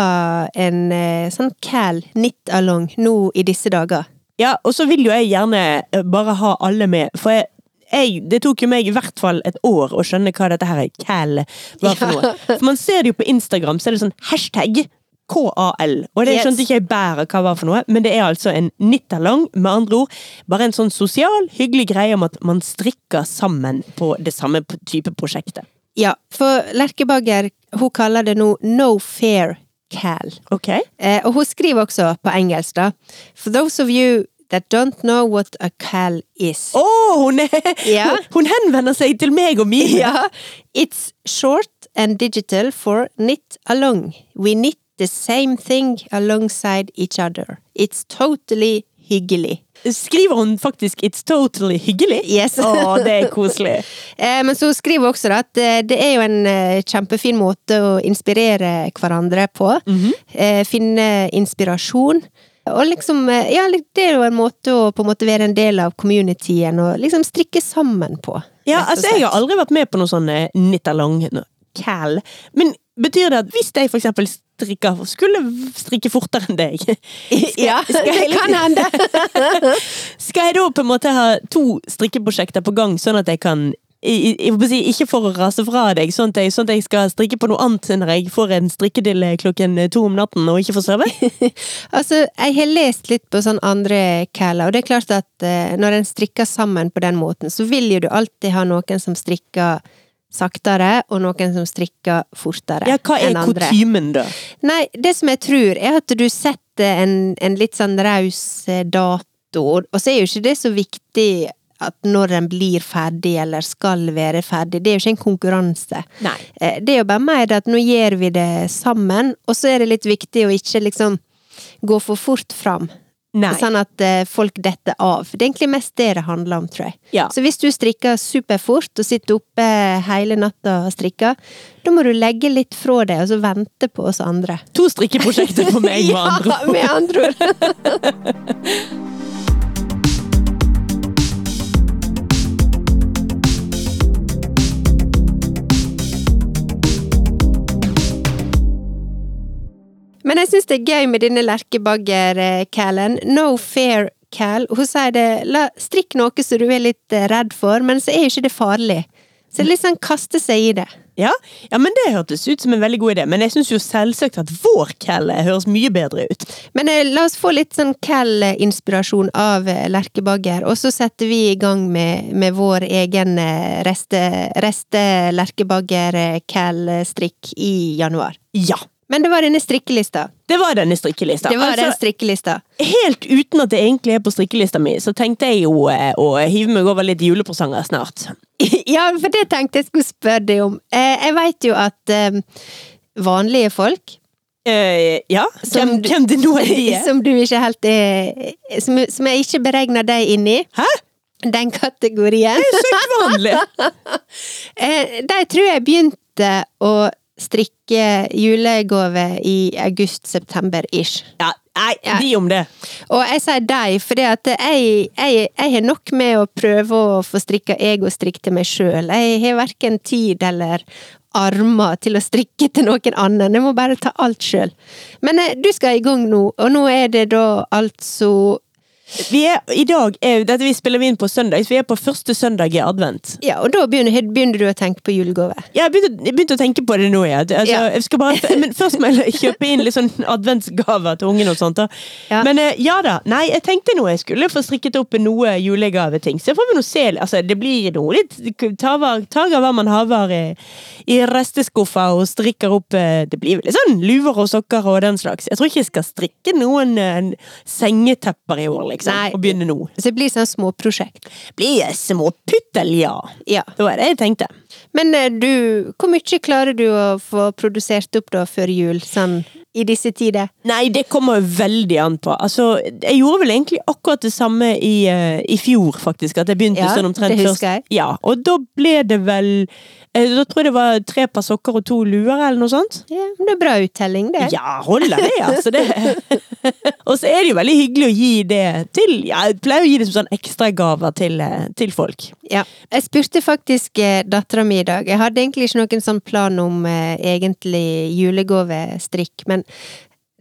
[SPEAKER 2] en eh, sånn cal knit along nå i disse dager.
[SPEAKER 1] Ja, og så vil jo jeg gjerne eh, bare ha alle med, for jeg, jeg, det tok jo meg i hvert fall et år å skjønne hva dette her cal var for
[SPEAKER 2] Ja.
[SPEAKER 1] noe. For man ser det jo på Instagram, så er det sånn hashtag KAL, og det skjønte ikke jeg bærer hva var for noe, men det er altså en nittalong, med andre ord, bare en sånn sosial, hyggelig greie om at man strikker sammen på det samme type prosjektet.
[SPEAKER 2] Ja, for Lerkebagger, hun kaller det nå No Fair Cal.
[SPEAKER 1] Ok?
[SPEAKER 2] Eh, og hun skriver også på engelsk, da. For those of you that don't know what a cal is.
[SPEAKER 1] Å, hun, er,
[SPEAKER 2] Ja.
[SPEAKER 1] hun henvender seg til meg og mine!
[SPEAKER 2] Ja. It's short and digital for knit along. We knit the same thing alongside each other. It's totally hyggelig.
[SPEAKER 1] Skriver hun faktisk 'It's totally hyggelig'?
[SPEAKER 2] Yes.
[SPEAKER 1] Å, det er koselig.
[SPEAKER 2] Eh, men så skriver hun også at eh, det er jo en eh, kjempefin måte å inspirere hverandre på.
[SPEAKER 1] Mhm.
[SPEAKER 2] eh, finne inspirasjon. Og liksom, ja, det er jo en måte å på en måte være en del av communityen og liksom strikke sammen på.
[SPEAKER 1] Ja, altså jeg har aldri vært med på noe sånn knittalong no, cal. Men betyr det at hvis jeg for eksempel strikker, skulle strikke fortere enn deg
[SPEAKER 2] Ja,
[SPEAKER 1] skal jeg
[SPEAKER 2] det kan hende.
[SPEAKER 1] Skal jeg da på en måte ha to strikkeprosjekter på gang, sånn at jeg kan jeg, jeg si, ikke for å rase fra deg, sånn at, jeg, sånn at jeg skal strikke på noe annet når jeg får en strikkedille klokken to om natten og ikke får sove?
[SPEAKER 2] Altså, jeg har lest litt på sånn andre caller, og det er klart at eh, når en strikker sammen på den måten, så vil jo du alltid ha noen som strikker saktere, og noen som strikker fortere
[SPEAKER 1] Ja, hva er
[SPEAKER 2] enn andre.
[SPEAKER 1] kutymen, da?
[SPEAKER 2] Nei, det som jeg tror, er at du setter en, en litt sånn raus eh, dato, og så er jo ikke det så viktig at når en blir ferdig, eller skal være ferdig. Det er jo ikke en konkurranse.
[SPEAKER 1] Nei.
[SPEAKER 2] Eh, Det er jo bare mer at nå gjør vi det sammen, og så er det litt viktig å ikke liksom gå for fort fram.
[SPEAKER 1] Nei.
[SPEAKER 2] Sånn at eh, folk detter av. Det er egentlig mest det det handler om, tror jeg.
[SPEAKER 1] Ja.
[SPEAKER 2] Så hvis du strikker superfort og sitter oppe hele natta og strikker, da må du legge litt fra deg og så vente på oss andre.
[SPEAKER 1] To strikkeprosjekter på meg, med andre ord.
[SPEAKER 2] ja, med andre ord. Men jeg syns det er gøy med denne lerkebagger-Calen. No fair Cal. Hun sier det, la, strikk noe som du er litt eh, redd for, men så er jo ikke det farlig. Så det er litt sånn kaste seg i det.
[SPEAKER 1] Ja, ja, men det hørtes ut som en veldig god idé. Men jeg syns jo selvsagt at vår Cal høres mye bedre ut.
[SPEAKER 2] Men eh, la oss få litt sånn Cal-inspirasjon av eh, lerkebagger, og så setter vi i gang med, med vår egen eh, reste, i januar.
[SPEAKER 1] Ja.
[SPEAKER 2] Men det var denne strikkelista.
[SPEAKER 1] Det var denne strikkelista.
[SPEAKER 2] Det var den
[SPEAKER 1] Altså,
[SPEAKER 2] strikkelista.
[SPEAKER 1] helt uten at det egentlig er på strikkelista mi, så tenkte jeg jo eh, å hive meg over litt julepresanger snart.
[SPEAKER 2] Ja, for det tenkte jeg skulle spørre deg om. Eh, Jeg veit jo at eh, vanlige folk
[SPEAKER 1] Uh, ja,
[SPEAKER 2] Som
[SPEAKER 1] hvem, hvem det nå er de er.
[SPEAKER 2] som du ikke helt er Som, som jeg ikke beregner deg inn i.
[SPEAKER 1] Hæ?
[SPEAKER 2] Den kategorien.
[SPEAKER 1] Det er så vanlig!
[SPEAKER 2] uh, De tror jeg begynte å strikke julegave i august-september-ish.
[SPEAKER 1] Ja, nei,
[SPEAKER 2] Ja.
[SPEAKER 1] de om det.
[SPEAKER 2] Og jeg sier de, for jeg har nok med å prøve å få strikka egostrikk til meg sjøl. Jeg har verken tid eller armer til å strikke til noen annen. Jeg må bare ta alt sjøl. Men eh, du skal i gang nå, og nå er det da altså
[SPEAKER 1] Vi er, I dag er, dette vi spiller vi inn på søndag, så vi er på første søndag i advent.
[SPEAKER 2] Ja, og da begynner, begynner du å tenke på julegave.
[SPEAKER 1] Ja, jeg begynte, jeg begynte å tenke på det nå, ja. Altså,
[SPEAKER 2] Ja.
[SPEAKER 1] Jeg skal bare, men først må jeg kjøpe inn litt sånn adventsgaver til ungen og sånt. Da.
[SPEAKER 2] Ja.
[SPEAKER 1] Men eh, ja da. Nei, jeg tenkte nå jeg skulle få strikket opp noe julegaveting. Så får vi nå se. Altså, det blir noe litt tager, hva man haver i, i resteskuffa og strikker opp eh, Det blir vel litt sånn luer og sokker og den slags. Jeg tror ikke jeg skal strikke noen eh, sengetepper i år, liksom.
[SPEAKER 2] Nei.
[SPEAKER 1] Og begynne nå.
[SPEAKER 2] Så det blir sånn småprosjekt.
[SPEAKER 1] Blir småputtel, ja.
[SPEAKER 2] Ja.
[SPEAKER 1] Det var det jeg tenkte.
[SPEAKER 2] Men eh, du, hvor mye klarer du å få produsert opp da før jul, sånn i disse tider?
[SPEAKER 1] Nei, det kommer veldig an på. Altså, jeg gjorde vel egentlig akkurat det samme i, eh, i fjor, faktisk. At jeg begynte
[SPEAKER 2] Ja,
[SPEAKER 1] sånn omtrent
[SPEAKER 2] det
[SPEAKER 1] først.
[SPEAKER 2] husker jeg.
[SPEAKER 1] Ja, og da ble det vel eh, Da tror jeg det var tre par sokker og to luer, eller noe sånt.
[SPEAKER 2] Ja, men det er bra uttelling, det.
[SPEAKER 1] Ja, holder det, altså. Det. og så er det jo veldig hyggelig å gi det til ja, Jeg pleier å gi det som sånn ekstragaver til, til folk.
[SPEAKER 2] Ja. Jeg spurte faktisk dattera mi i dag. Jeg hadde egentlig ikke noen sånn plan om eh, egentlig julegavestrikk, men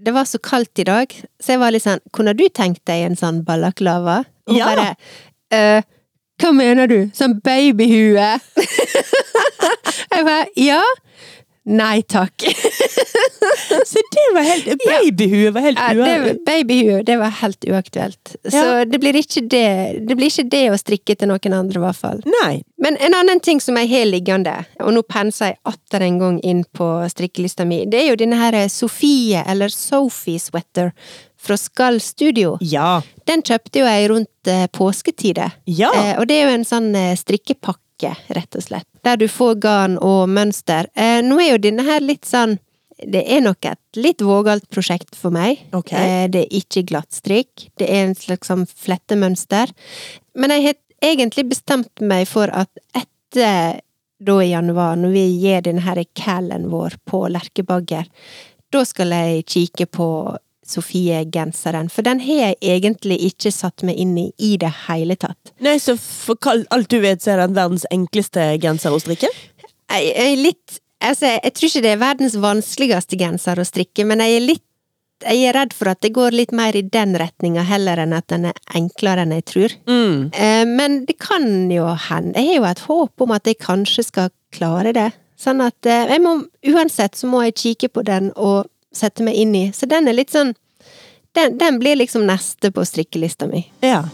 [SPEAKER 2] det var så kaldt i dag, så jeg var litt sånn Kunne du tenkt deg en sånn ballaklava? Og
[SPEAKER 1] Ja.
[SPEAKER 2] bare «Eh, Hva mener du? Sånn babyhue? jeg bare Ja. Nei takk.
[SPEAKER 1] Så det var helt Babyhue var helt
[SPEAKER 2] Ja, det, babyhue, det var helt uaktuelt. Så det blir det Det blir ikke det å strikke til noen andre, i hvert fall.
[SPEAKER 1] Nei.
[SPEAKER 2] Men en annen ting som jeg har liggende, og nå penser jeg atter en gang inn på strikkelista mi, det er jo denne her Sofie, eller Sophie Sweater, fra Skall Studio.
[SPEAKER 1] Ja.
[SPEAKER 2] Den kjøpte jo jeg rundt eh, påsketider.
[SPEAKER 1] Ja.
[SPEAKER 2] Eh, og det er jo en sånn eh, strikkepakke, rett og slett. Der du får garn og mønster. Eh, nå er jo denne her litt sånn det er nok et litt vågalt prosjekt for meg.
[SPEAKER 1] Okay.
[SPEAKER 2] Eh, det er ikke glattstrikk. Det er en slags sånn flettemønster. Men jeg har egentlig bestemt meg for at etter da i januar, når vi gir denne her callen vår på Lerkebagger, da skal jeg kikke på Sofie-genseren, for den har jeg egentlig ikke satt meg inn i i det hele tatt.
[SPEAKER 1] Nei, så for alt du vet, så er den verdens enkleste genser å strikke?
[SPEAKER 2] Jeg jeg litt Altså, jeg tror ikke det er verdens vanskeligste genser å strikke, men jeg er litt jeg er redd for at det går litt mer i den retninga, heller enn at den er enklere enn jeg tror.
[SPEAKER 1] Mm.
[SPEAKER 2] Eh, Men det kan jo hende. Jeg har jo et håp om at jeg kanskje skal klare det. Sånn at eh, jeg må, uansett så må jeg kikke på den og sette meg inn i. Så den er litt sånn Den, den blir liksom neste på strikkelista mi.
[SPEAKER 1] Ja.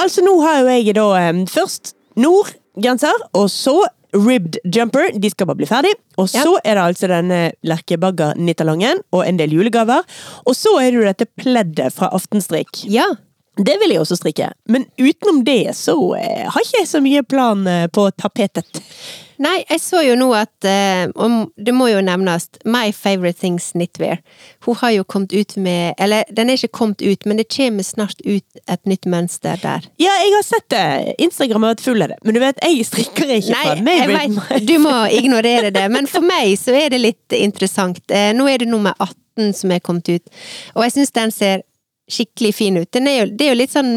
[SPEAKER 1] Altså, nå har jo jeg da eh, først Nord-genser, og så Ribbed Jumper. De skal bare bli ferdig. Og
[SPEAKER 2] Ja.
[SPEAKER 1] så er det altså denne Lerkebagger-nittalongen og en del julegaver. Og så er det jo dette pleddet fra Aftenstrikk.
[SPEAKER 2] Ja.
[SPEAKER 1] Det vil jeg også strikke, men utenom det så eh, har ikke jeg så mye plan eh, på tapetet.
[SPEAKER 2] Nei, jeg så jo nå at Og Det må jo nevnes My Favorite Things Knitwear. Hun har jo kommet ut med Eller, den er ikke kommet ut, men det kommer snart ut et nytt mønster der.
[SPEAKER 1] Ja, jeg har sett det. Instagram har vært full av det. Men du vet, jeg strikker ikke
[SPEAKER 2] Nei,
[SPEAKER 1] fra
[SPEAKER 2] jeg vet, du må ignorere det, men for meg så er det litt interessant. Eh, Nå er det nummer 18 som er kommet ut, og jeg syns den ser skikkelig fin ut. Er jo, det er jo litt sånn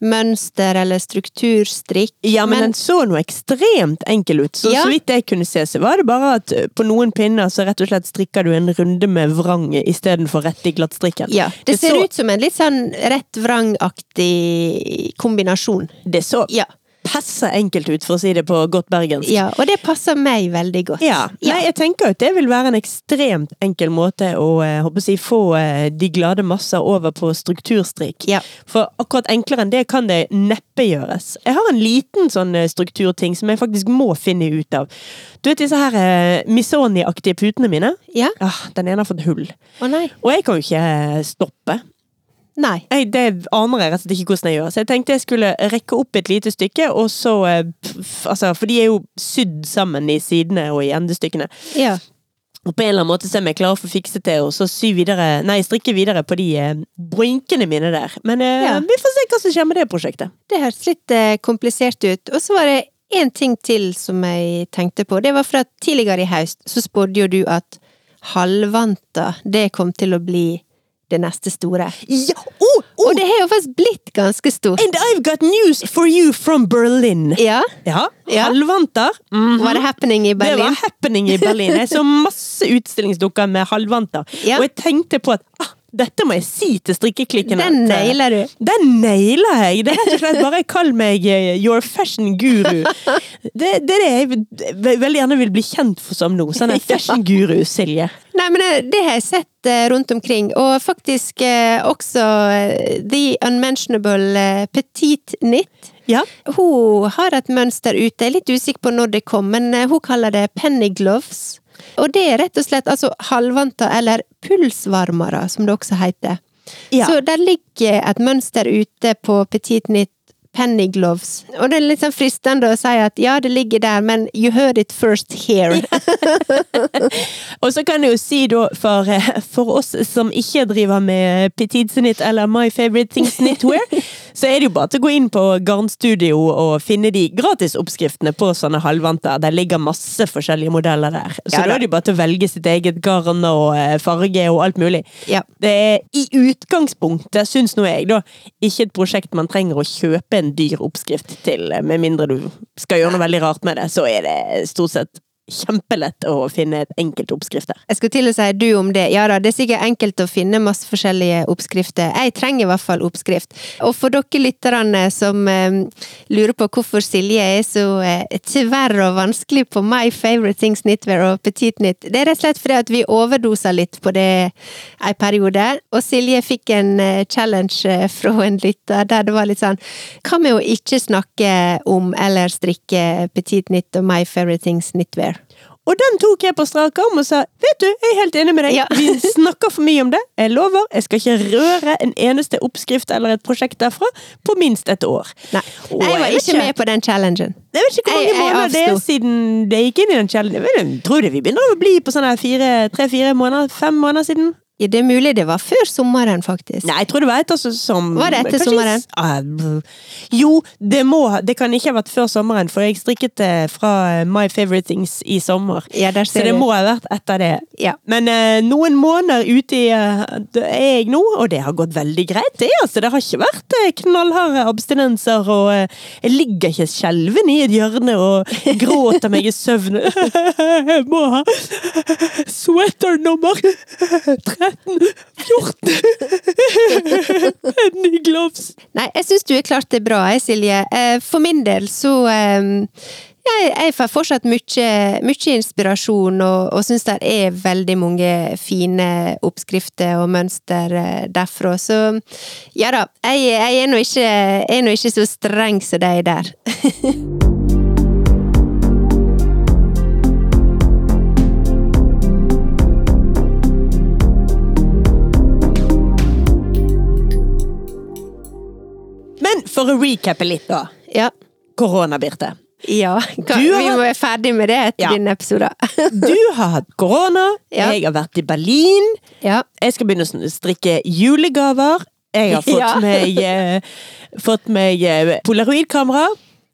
[SPEAKER 2] mønster eller strukturstrikk.
[SPEAKER 1] Ja, men, den så noe ekstremt enkel ut. Så
[SPEAKER 2] Ja.
[SPEAKER 1] så vidt jeg kunne se, så var det bare at eh, på noen pinner så rett og slett strikker du en runde med vrang istedenfor rett i glattstrikken.
[SPEAKER 2] ja, det, ser
[SPEAKER 1] så,
[SPEAKER 2] ut som en litt sånn rett vrang-aktig kombinasjon.
[SPEAKER 1] Det så
[SPEAKER 2] Ja.
[SPEAKER 1] Passe enkelt ut, for å si det på godt bergensk.
[SPEAKER 2] ja, og det passer meg veldig godt.
[SPEAKER 1] Ja, Nei, jeg tenker at det vil være en ekstremt enkel måte å eh, håper si, få eh, de glade masser over på strukturstrikk.
[SPEAKER 2] Ja.
[SPEAKER 1] For akkurat enklere enn det kan det neppe gjøres. Jeg har en liten sånn eh, strukturting som jeg faktisk må finne ut av. Du vet disse her eh, Missoni-aktige putene mine?
[SPEAKER 2] Ja?
[SPEAKER 1] Ah, den ene har fått hull.
[SPEAKER 2] Å nei.
[SPEAKER 1] Og jeg kan jo ikke stoppe.
[SPEAKER 2] Nei.
[SPEAKER 1] Jeg, det aner jeg rett og slett ikke hvordan jeg gjør. Så jeg tenkte jeg skulle rekke opp et lite stykke, og så pff, Altså, for de er jo sydd sammen i sidene og i endestykkene.
[SPEAKER 2] Ja.
[SPEAKER 1] Og på en eller annen måte så er jeg klar for å fikse til, og så sy videre Nei, strikke videre på de eh, brinkene mine der. Men eh,
[SPEAKER 2] Ja.
[SPEAKER 1] vi får se hva som skjer med det prosjektet.
[SPEAKER 2] Det høres litt eh, komplisert ut. Og så var det én ting til som jeg tenkte på. Det var for at tidligere i høst så spådde jo du at halvvanta, det kom til å bli det neste store.
[SPEAKER 1] Ja! Oh, oh,
[SPEAKER 2] Og det har jo faktisk blitt ganske stort.
[SPEAKER 1] And I've got news for you from Berlin!
[SPEAKER 2] Ja,
[SPEAKER 1] Ja,
[SPEAKER 2] Ja.
[SPEAKER 1] halvvanter. Mhm.
[SPEAKER 2] var det happening i
[SPEAKER 1] Det var happening i Berlin. Jeg så masse utstillingsdukker med halvvanter.
[SPEAKER 2] Ja.
[SPEAKER 1] Og jeg tenkte på at ah, dette må jeg si til strikkeklikken.
[SPEAKER 2] Den
[SPEAKER 1] eh,
[SPEAKER 2] nailer du.
[SPEAKER 1] Den nailer jeg! Det er rett og slett bare kall meg eh, your fashion guru. Det, det er det jeg veldig gjerne vil bli kjent for som nå. Sånn en fashion guru, Silje.
[SPEAKER 2] Nei, men det, det har jeg sett eh, rundt omkring, og faktisk eh, også eh, The Unmentionable eh, Petite Knit.
[SPEAKER 1] Ja.
[SPEAKER 2] Hun har et mønster ute, jeg er litt usikker på når det kom, men eh, hun kaller det penny gloves. Og det er rett og slett altså halvvanter, eller pulsvarmere, som det også heter.
[SPEAKER 1] Ja.
[SPEAKER 2] Så der ligger et mønster ute på Petit Knit Penny Gloves. Og det er litt sånn fristende å si at ja, det ligger der, men you heard it first here.
[SPEAKER 1] Og så kan jeg jo si da, for, eh, for oss som ikke driver med Petit Snit eller My Favorite Things Knitwear, så er det jo bare til å gå inn på Garnstudio og finne de gratisoppskriftene på sånne halvvanter. Der ligger masse forskjellige modeller der. Så
[SPEAKER 2] Ja
[SPEAKER 1] da
[SPEAKER 2] da.
[SPEAKER 1] er det jo bare til å velge sitt eget garn og eh, farge og alt mulig.
[SPEAKER 2] Ja.
[SPEAKER 1] Det er i utgangspunktet, syns nå jeg, da, ikke et prosjekt man trenger å kjøpe en dyr oppskrift til, eh, med mindre du skal gjøre noe veldig rart med det. Så er det stort sett kjempelett å finne et enkelt oppskrift.
[SPEAKER 2] Jeg skulle til å si du om det. Ja da, det er sikkert enkelt å finne masse forskjellige oppskrifter. Jeg trenger i hvert fall oppskrift. Og for dere lytterne som eh, lurer på hvorfor Silje er så eh, tverr og vanskelig på My Favorite Things Knitwear og Petit Knit, det er rett og slett fordi at vi overdosa litt på det en periode. Og Silje fikk en eh, challenge eh, fra en lytter der det var litt sånn Hva med å ikke snakke om eller strikke Petit Knit og My Favorite Things Knitwear?
[SPEAKER 1] Og den tok jeg på strak arm og sa vet du, jeg er helt enig med deg.
[SPEAKER 2] Ja.
[SPEAKER 1] Vi snakker for mye om det. Jeg lover, jeg skal ikke røre en eneste oppskrift eller et prosjekt derfra på minst et år.
[SPEAKER 2] Nei,
[SPEAKER 1] Og
[SPEAKER 2] jeg var
[SPEAKER 1] jeg
[SPEAKER 2] ikke med på den challengen.
[SPEAKER 1] Jeg vet ikke hvor mange
[SPEAKER 2] Jeg- jeg
[SPEAKER 1] måneder det er siden det gikk inn i den challengen. Jeg tror det vi begynner å bli på sånne fire, tre-fire måneder, fem måneder siden.
[SPEAKER 2] Ja, det er mulig det var før sommeren, faktisk.
[SPEAKER 1] Nei, jeg tror det var etter sommeren.
[SPEAKER 2] Var det etter
[SPEAKER 1] kanskje-
[SPEAKER 2] sommeren?
[SPEAKER 1] Ah, jo, det må Det kan ikke ha vært før sommeren, for jeg strikket det fra eh, My Favorite Things i sommer.
[SPEAKER 2] Ja,
[SPEAKER 1] Så det må ha vært etter det.
[SPEAKER 2] Ja.
[SPEAKER 1] Men eh, noen måneder ute i eh, er jeg nå, og det har gått veldig greit. Det, altså. det har ikke vært eh, knallharde abstinenser, og eh, jeg ligger ikke skjelven i et hjørne og gråter meg i søvn. jeg må ha sweater nummer 13, 14 Ny gloves.
[SPEAKER 2] Nei, jeg syns du har klart det bra, Silje. Eh, For min del så eh, jeg, jeg får fortsatt mye, mye inspirasjon, og, og syns det er veldig mange fine oppskrifter og mønster eh, derfra. Så ja da, jeg, jeg er nå ikke, ikke så streng som deg der.
[SPEAKER 1] for å recappe litt, da.
[SPEAKER 2] Ja.
[SPEAKER 1] Korona, Birte.
[SPEAKER 2] Ja, kan,
[SPEAKER 1] Du
[SPEAKER 2] vi må være ferdig med det etter
[SPEAKER 1] Ja.
[SPEAKER 2] din episode.
[SPEAKER 1] Du har hatt korona,
[SPEAKER 2] Ja.
[SPEAKER 1] jeg har vært i Berlin.
[SPEAKER 2] ja.
[SPEAKER 1] Jeg skal begynne å strikke julegaver. Jeg har fått
[SPEAKER 2] Ja.
[SPEAKER 1] meg, eh, fått meg eh, polaroidkamera.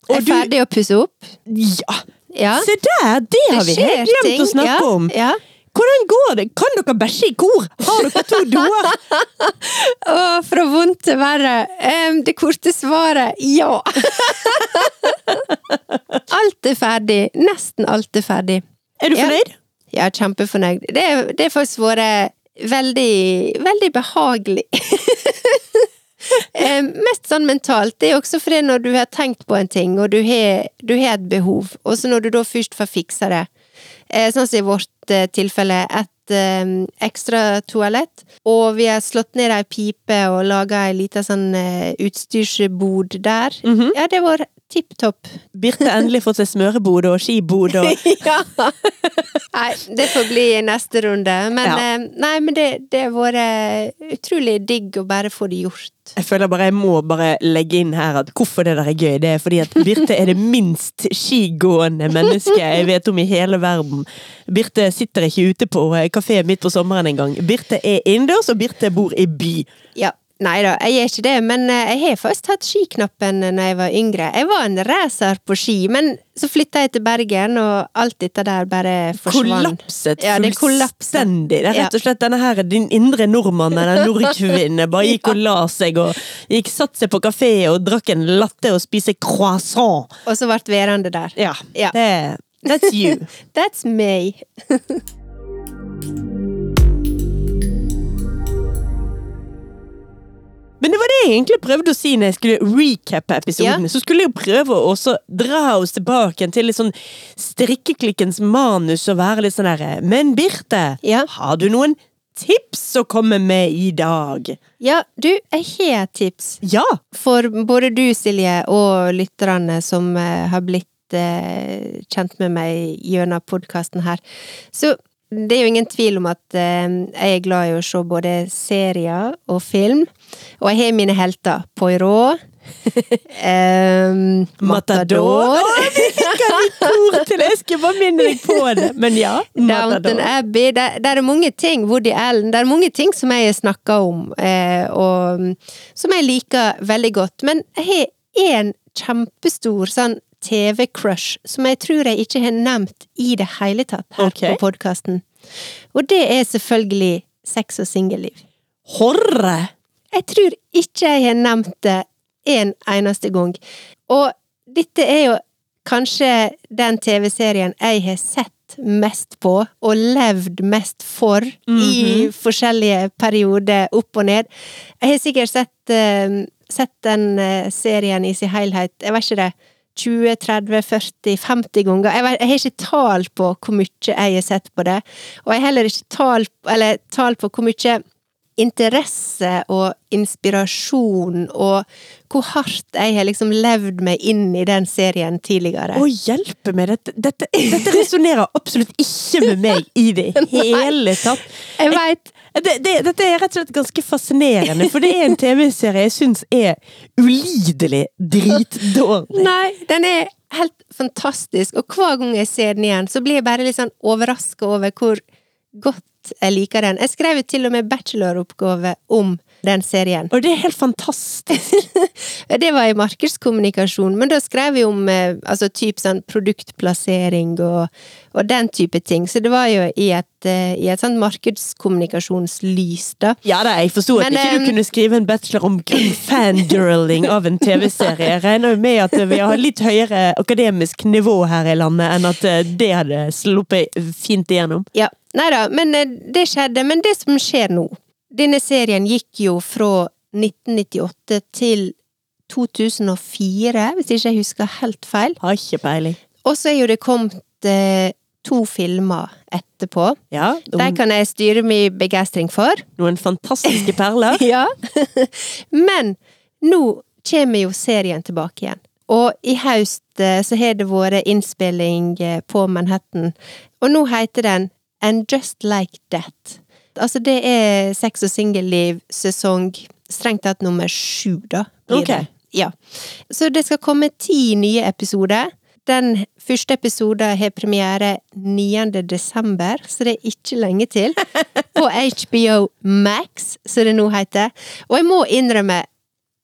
[SPEAKER 2] Er ferdig å pusse opp?
[SPEAKER 1] Ja!
[SPEAKER 2] Ja.
[SPEAKER 1] Se der! Det har vi helt glemt
[SPEAKER 2] ting,
[SPEAKER 1] å snakke om.
[SPEAKER 2] Ja.
[SPEAKER 1] Hvordan går det? Kan dere bæsje i kor? Har dere to doer?
[SPEAKER 2] Åh, fra vondt til verre. Um, det korte svaret ja. alt er ferdig. Nesten alt er ferdig.
[SPEAKER 1] Er du
[SPEAKER 2] Ja.
[SPEAKER 1] fornøyd?
[SPEAKER 2] Ja, kjempefornøyd. Det, det har faktisk vært veldig, veldig behagelig. eh, mest sånn mentalt. Det er også fordi når du har tenkt på en ting, og du har, du har et behov, og så når du da først får fiksa det, sånn som i vårt eh, tilfelle, et eh, ekstra toalett, og vi har slått ned ei pipe og laga ei lita sånn eh, utstyrsbod der,
[SPEAKER 1] Mhm.
[SPEAKER 2] ja, det var tipp topp.
[SPEAKER 1] Birte har endelig fått seg smørebod og skibod og
[SPEAKER 2] ja. Nei, det får bli i neste runde. Men,
[SPEAKER 1] Ja.
[SPEAKER 2] eh, nei, men det, det har vært utrolig digg å bare få det gjort.
[SPEAKER 1] Jeg føler bare jeg må bare legge inn her at hvorfor det der er gøy. Det er fordi at Birte er det minst skigående mennesket jeg vet om i hele verden. Birte sitter ikke ute på eh, kafé midt på sommeren engang. Birte er innendørs, og Birte bor i by.
[SPEAKER 2] Ja. Nei da, jeg gjør ikke det, men eh, jeg har faktisk tatt skiknappen når jeg var yngre. Jeg var en racer på ski, men så flytta jeg til Bergen, og alt dette der bare forsvant.
[SPEAKER 1] Kollapset
[SPEAKER 2] Ja, det
[SPEAKER 1] fullstendig. Det er rett og slett denne her, din indre nordmann, den nordkvinne, bare gikk og la seg og gikk satt seg på kafé og drakk en latte og spiste croissant.
[SPEAKER 2] Og så ble værende der.
[SPEAKER 1] Ja,
[SPEAKER 2] Ja.
[SPEAKER 1] det That's you.
[SPEAKER 2] That's me.
[SPEAKER 1] Men det var det jeg egentlig prøvde å si når jeg skulle recappe episoden.
[SPEAKER 2] Ja.
[SPEAKER 1] Så skulle jeg prøve å dra oss tilbake til litt sånn strikkeklikkens manus og være litt sånn derre Men Birte,
[SPEAKER 2] Ja.
[SPEAKER 1] har du noen tips å komme med i dag?
[SPEAKER 2] Ja, du, jeg har et tips.
[SPEAKER 1] Ja!
[SPEAKER 2] For både du, Silje, og lytterne som eh, har blitt eh, kjent med meg gjennom podkasten her. Så det er jo ingen tvil om at eh, jeg er glad i å se både serier og film. Og jeg har mine helter. Poirot. um,
[SPEAKER 1] Matador. Kor til jeg skal bare minne deg på det. Men ja, Matador.
[SPEAKER 2] Abbey. Det, der, er mange ting, Woody Allen, det er mange ting som jeg har snakka om, eh, og mm, som jeg liker veldig godt. Men jeg har én kjempestor sånn TV-crush som jeg tror jeg ikke har nevnt i det hele tatt her
[SPEAKER 1] okay.
[SPEAKER 2] på podkasten. Og det er selvfølgelig sex og singelliv.
[SPEAKER 1] Horre!
[SPEAKER 2] Jeg tror ikke jeg har nevnt det en eneste gang. Og dette er jo kanskje den TV-serien jeg har sett mest på, og levd mest for, i forskjellige perioder, opp og ned. Jeg har sikkert sett, uh, sett den uh, serien i sin helhet, jeg vet ikke det, 20, 30, 40, 50 ganger. Jeg, vet, jeg har ikke tall på hvor mye jeg har sett på det, og jeg har heller ikke tall, eller tall på hvor mye interesse og inspirasjon og hvor hardt jeg har liksom levd meg inn i den serien tidligere.
[SPEAKER 1] Å hjelpe meg! Dette, dette, dette resonnerer absolutt ikke med meg i det hele tatt.
[SPEAKER 2] Jeg veit
[SPEAKER 1] Det, det, dette er rett og slett ganske fascinerende, for det er en TV-serie jeg syns er ulidelig dritdårlig.
[SPEAKER 2] Nei, den er helt fantastisk, og hver gang jeg ser den igjen, så blir jeg bare litt sånn overraska over hvor godt jeg liker den. Jeg skrev jo til og med bacheloroppgave om den serien.
[SPEAKER 1] Og det er helt fantastisk.
[SPEAKER 2] Det var i markedskommunikasjon, men da skrev vi om eh, altså typ sånn produktplassering og, og den type ting. Så det var jo i et, eh, i et sånt markedskommunikasjonslys, da.
[SPEAKER 1] Ja da, jeg forsto at
[SPEAKER 2] Men,
[SPEAKER 1] ikke du
[SPEAKER 2] eh,
[SPEAKER 1] kunne skrive en bachelor om fangirling av en TV-serie. Jeg regner jo med at vi har litt høyere akademisk nivå her i landet enn at det hadde sluppet fint igjennom.
[SPEAKER 2] Ja, nei da, men det skjedde. Men det som skjer nå Denne serien gikk jo fra 1998 til 2004, hvis ikke jeg husker helt feil.
[SPEAKER 1] Har ikke peiling.
[SPEAKER 2] Og så er jo det kommet eh, to filmer etterpå.
[SPEAKER 1] Ja,
[SPEAKER 2] De kan jeg styre min begeistring for.
[SPEAKER 1] noen fantastiske perler.
[SPEAKER 2] Ja. Men nå kommer jo serien tilbake igjen. Og i høst eh, så har det vært innspilling eh, på Manhattan, og nå heter den And Just Like That. Altså, det er Sex og singelliv sesong strengt tatt nummer sju, da. Okay. Ja. Så det skal komme ti nye episoder. Den første episoden har premiere 9. desember, så det er ikke lenge til. På HBO Max, som det nå heter. Og jeg må innrømme,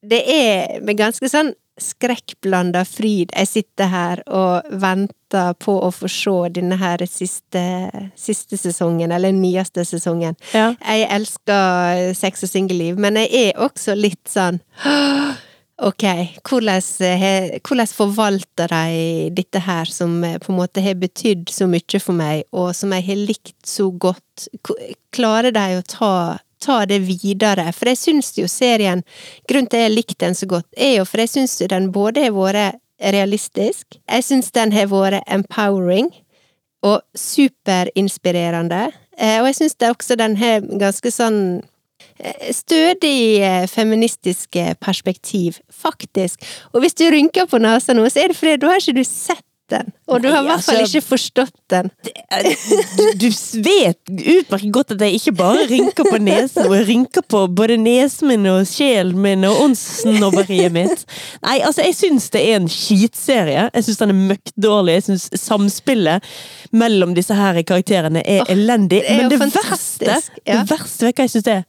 [SPEAKER 2] det er med ganske sånn skrekkblanda fryd jeg sitter her og venter på å få se denne her siste, siste sesongen, eller nyeste sesongen.
[SPEAKER 1] Ja.
[SPEAKER 2] Jeg elsker sex og singelliv, men jeg er også litt sånn Ok, hvordan, hvordan forvalter de dette her, som på en måte har betydd så mye for meg, og som jeg har likt så godt? Klarer de å ta, ta det videre? For jeg syns jo serien Grunnen til at jeg likte den så godt, er jo for jeg syns den både har vært realistisk, jeg syns den har vært empowering, og superinspirerende. Eh, Og jeg syns også den har ganske sånn eh, stødig eh, feministiske perspektiv, faktisk. Og hvis du rynker på nesa nå, så er det fordi da har ikke du sett den. Og du har i hvert fall
[SPEAKER 1] altså-
[SPEAKER 2] ikke forstått den.
[SPEAKER 1] Du, du vet utmerket godt at jeg ikke bare rynker på nesen, og jeg rynker på både nesen min og sjelen min og åndssnobberiet mitt. Nei, altså, jeg syns det er en skitserie. Jeg syns den er møkkdårlig. Jeg syns samspillet mellom disse her karakterene er
[SPEAKER 2] oh,
[SPEAKER 1] elendig.
[SPEAKER 2] det er
[SPEAKER 1] Men det verste,
[SPEAKER 2] ja.
[SPEAKER 1] det verste vet du hva jeg syns er?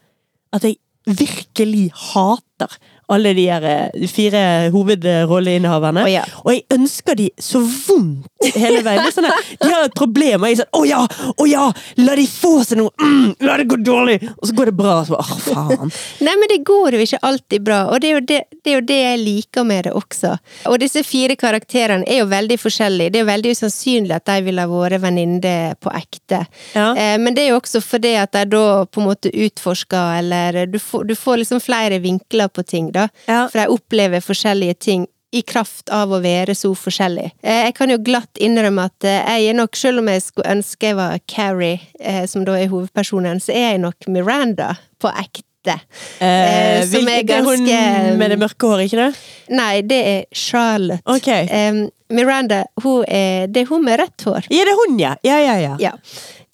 [SPEAKER 1] At jeg virkelig hater alle de her eh, fire hovedrolleinnehaverne.
[SPEAKER 2] Oh, ja.
[SPEAKER 1] Og jeg ønsker de så vondt hele veien. Sånn de har et problem, og jeg er sånn 'Å ja! Å ja! La de få seg noe! Mm, la det gå dårlig!' Og så går det bra. Så Åh, faen.
[SPEAKER 2] Nei, men det går jo ikke alltid bra, og det er, det, det er jo det jeg liker med det også. Og disse fire karakterene er jo veldig forskjellige. Det er jo veldig usannsynlig at de ville ha vært venninner på ekte.
[SPEAKER 1] Ja.
[SPEAKER 2] Eh, men det er jo også fordi at de da på en måte utforsker, eller du får, du får liksom flere vinkler på ting, da.
[SPEAKER 1] Ja.
[SPEAKER 2] For de opplever forskjellige ting i kraft av å være så forskjellig. Eh, Jeg kan jo glatt innrømme at eh, jeg er nok, selv om jeg skulle ønske jeg var Carrie, eh, som da er hovedpersonen, så er jeg nok Miranda på ekte.
[SPEAKER 1] Eh,
[SPEAKER 2] som er
[SPEAKER 1] er hun med det mørke håret, ikke det?
[SPEAKER 2] Nei, det er Charlotte.
[SPEAKER 1] Okay.
[SPEAKER 2] Um, Miranda, hun er, det er hun med rødt hår.
[SPEAKER 1] Ja, det er hun, ja. Ja, ja, ja.
[SPEAKER 2] Ja.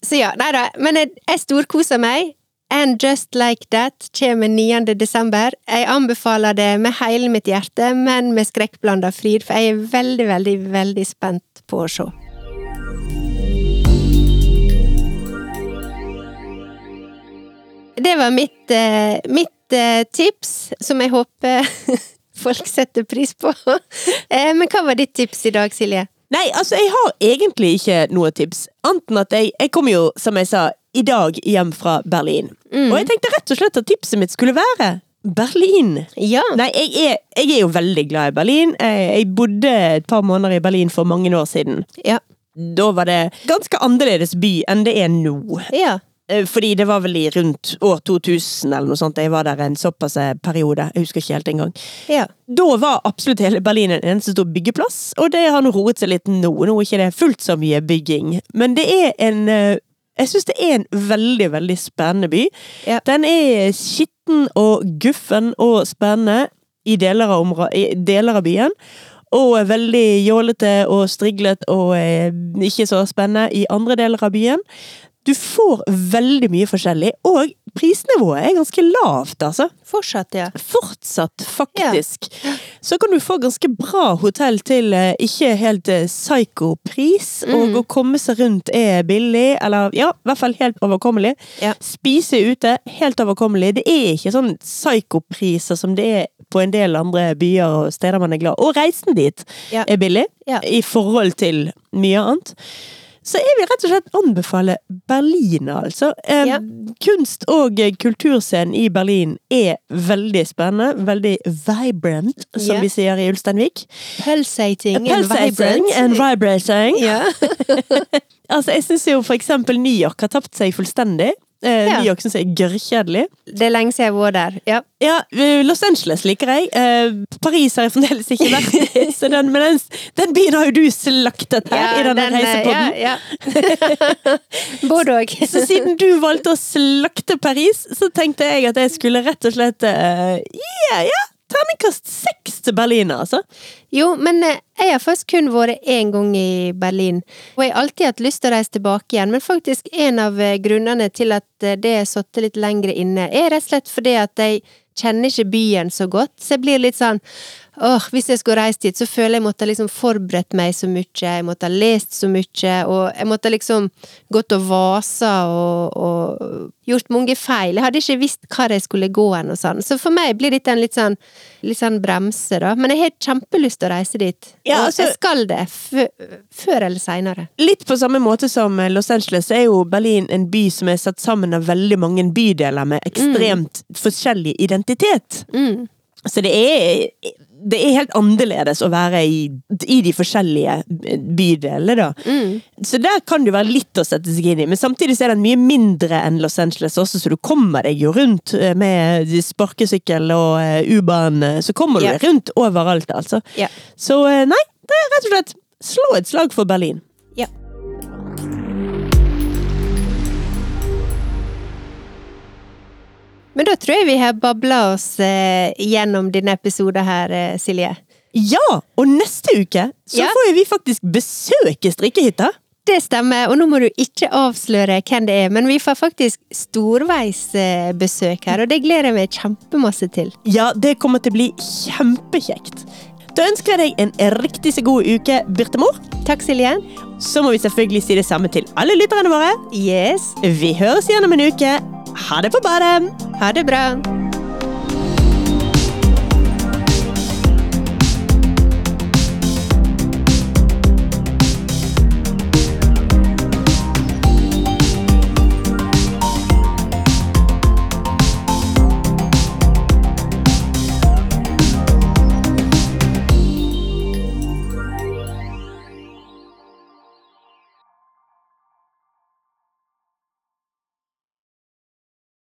[SPEAKER 2] Så ja, nei da. Men jeg, jeg storkoser meg. And Just Like That kommer 9. desember. Jeg anbefaler det med hele mitt hjerte, men med skrekkblanda fryd, for jeg er veldig, veldig, veldig spent på å se. Det var mitt, eh, mitt eh, tips, som jeg håper folk setter pris på. Eh, men hva var ditt tips i dag, Silje?
[SPEAKER 1] Nei, altså, jeg har egentlig ikke noe tips. Anten at jeg Jeg kommer jo, som jeg sa, i dag hjem fra Berlin. Og jeg tenkte rett og slett at tipset mitt skulle være Berlin.
[SPEAKER 2] Ja.
[SPEAKER 1] Nei, jeg er, jeg er jo veldig glad i Berlin. Jeg, jeg bodde et par måneder i Berlin for mange år siden.
[SPEAKER 2] Ja.
[SPEAKER 1] Da var det ganske annerledes by enn det er nå.
[SPEAKER 2] ja.
[SPEAKER 1] Eh, Fordi det var vel i rundt år 2000 eller noe sånt. Jeg var der en såpass eh, periode. Jeg husker ikke helt engang.
[SPEAKER 2] Ja.
[SPEAKER 1] Da var absolutt hele Berlin en eneste stor byggeplass, og det har nå roet seg litt nå. Nå er ikke det fullt så mye bygging. Men det er en eh, Jeg syns det er en veldig, veldig spennende by.
[SPEAKER 2] Ja.
[SPEAKER 1] Den er skitten og guffen og spennende i deler av, i deler av byen. Og er veldig jålete og striglet og eh, ikke så spennende i andre deler av byen. Du får veldig mye forskjellig, og prisnivået er ganske lavt, altså.
[SPEAKER 2] Fortsatt, ja.
[SPEAKER 1] Fortsatt, faktisk. Så kan du få ganske bra hotell til eh, ikke helt eh, psycho-pris,
[SPEAKER 2] Mm.
[SPEAKER 1] og å komme seg rundt er billig, eller ja, i hvert fall helt overkommelig.
[SPEAKER 2] Ja.
[SPEAKER 1] Spise ute, helt overkommelig. Det er ikke sånn psyko-priser som det er på en del andre byer og steder man er glad. Og reisen dit
[SPEAKER 2] Ja.
[SPEAKER 1] er billig,
[SPEAKER 2] Ja.
[SPEAKER 1] i forhold til mye annet. Så jeg vil rett og slett anbefale Berlin, altså. Eh,
[SPEAKER 2] Ja.
[SPEAKER 1] Kunst- og kulturscenen i Berlin er veldig spennende. Veldig vibrant, som
[SPEAKER 2] Ja.
[SPEAKER 1] vi sier i Ulsteinvik.
[SPEAKER 2] Pulsating and
[SPEAKER 1] Pulsating
[SPEAKER 2] vibrant.
[SPEAKER 1] and vibrating.
[SPEAKER 2] Ja.
[SPEAKER 1] Altså, jeg syns jo for eksempel New York har tapt seg fullstendig. Eh,
[SPEAKER 2] Ja.
[SPEAKER 1] New jeg er gørrkjedelig.
[SPEAKER 2] Det er lenge siden jeg var der. Ja.
[SPEAKER 1] Ja, eh, Los Angeles liker jeg. Eh, Paris har jeg fremdeles ikke vært. Så den, men den, den byen har jo du slaktet her i denne
[SPEAKER 2] den, eh,
[SPEAKER 1] reisepodden.
[SPEAKER 2] Ja, ja. Både òg.
[SPEAKER 1] Så siden du valgte å slakte Paris, så tenkte jeg at jeg skulle rett og slett Yeah, Ja, ja! Terningkast seks til Berlin, altså.
[SPEAKER 2] Jo, men eh, jeg har faktisk kun vært én gang i Berlin, og jeg har alltid hatt lyst til å reise tilbake igjen, men faktisk en av eh, grunnene til at eh, det satte litt lengre inne, er rett og slett fordi at jeg kjenner ikke byen så godt, så jeg blir litt sånn Åh, hvis jeg skulle reist dit, så føler jeg måtte liksom forberedt meg så mye, jeg måtte ha lest så mye, og jeg måtte liksom gått og vasa og, og gjort mange feil. Jeg hadde ikke visst hvor jeg skulle gå hen og sånn, så for meg blir dette en litt sånn, litt sånn bremse, da. Men jeg har kjempelyst til å reise dit.
[SPEAKER 1] Ja,
[SPEAKER 2] og
[SPEAKER 1] altså-
[SPEAKER 2] jeg skal det, før eller seinere.
[SPEAKER 1] Litt på samme måte som Los Angeles, så er jo Berlin en by som er satt sammen av veldig mange bydeler med ekstremt forskjellig identitet.
[SPEAKER 2] Mm.
[SPEAKER 1] Så det er, det er helt annerledes å være i, i de forskjellige bydelene, da.
[SPEAKER 2] Mm.
[SPEAKER 1] Så der kan det være litt å sette seg inn i, men samtidig så er den mye mindre enn Los Angeles også, så du kommer deg jo rundt eh, med sparkesykkel og eh, U-bane, så kommer du yeah. rundt overalt, altså.
[SPEAKER 2] Yeah.
[SPEAKER 1] Så eh, nei, det er rett og slett slå et slag for Berlin.
[SPEAKER 2] Men da tror jeg vi har babla oss eh, gjennom denne episoden her, eh, Silje.
[SPEAKER 1] Ja, og neste uke så
[SPEAKER 2] Ja.
[SPEAKER 1] får jo vi faktisk besøke strikkehytta.
[SPEAKER 2] Det stemmer, og nå må du ikke avsløre hvem det er, men vi får faktisk storveisbesøk her, og det gleder jeg meg kjempemasse til.
[SPEAKER 1] Ja, det kommer til å bli kjempekjekt. Da ønsker jeg deg en riktig så god uke, Birtemor.
[SPEAKER 2] Takk, Silje.
[SPEAKER 1] Så må vi selvfølgelig si det samme til alle lytterne våre.
[SPEAKER 2] Yes.
[SPEAKER 1] Vi høres igjen om en uke. Ha det på badet!
[SPEAKER 2] Ha det bra.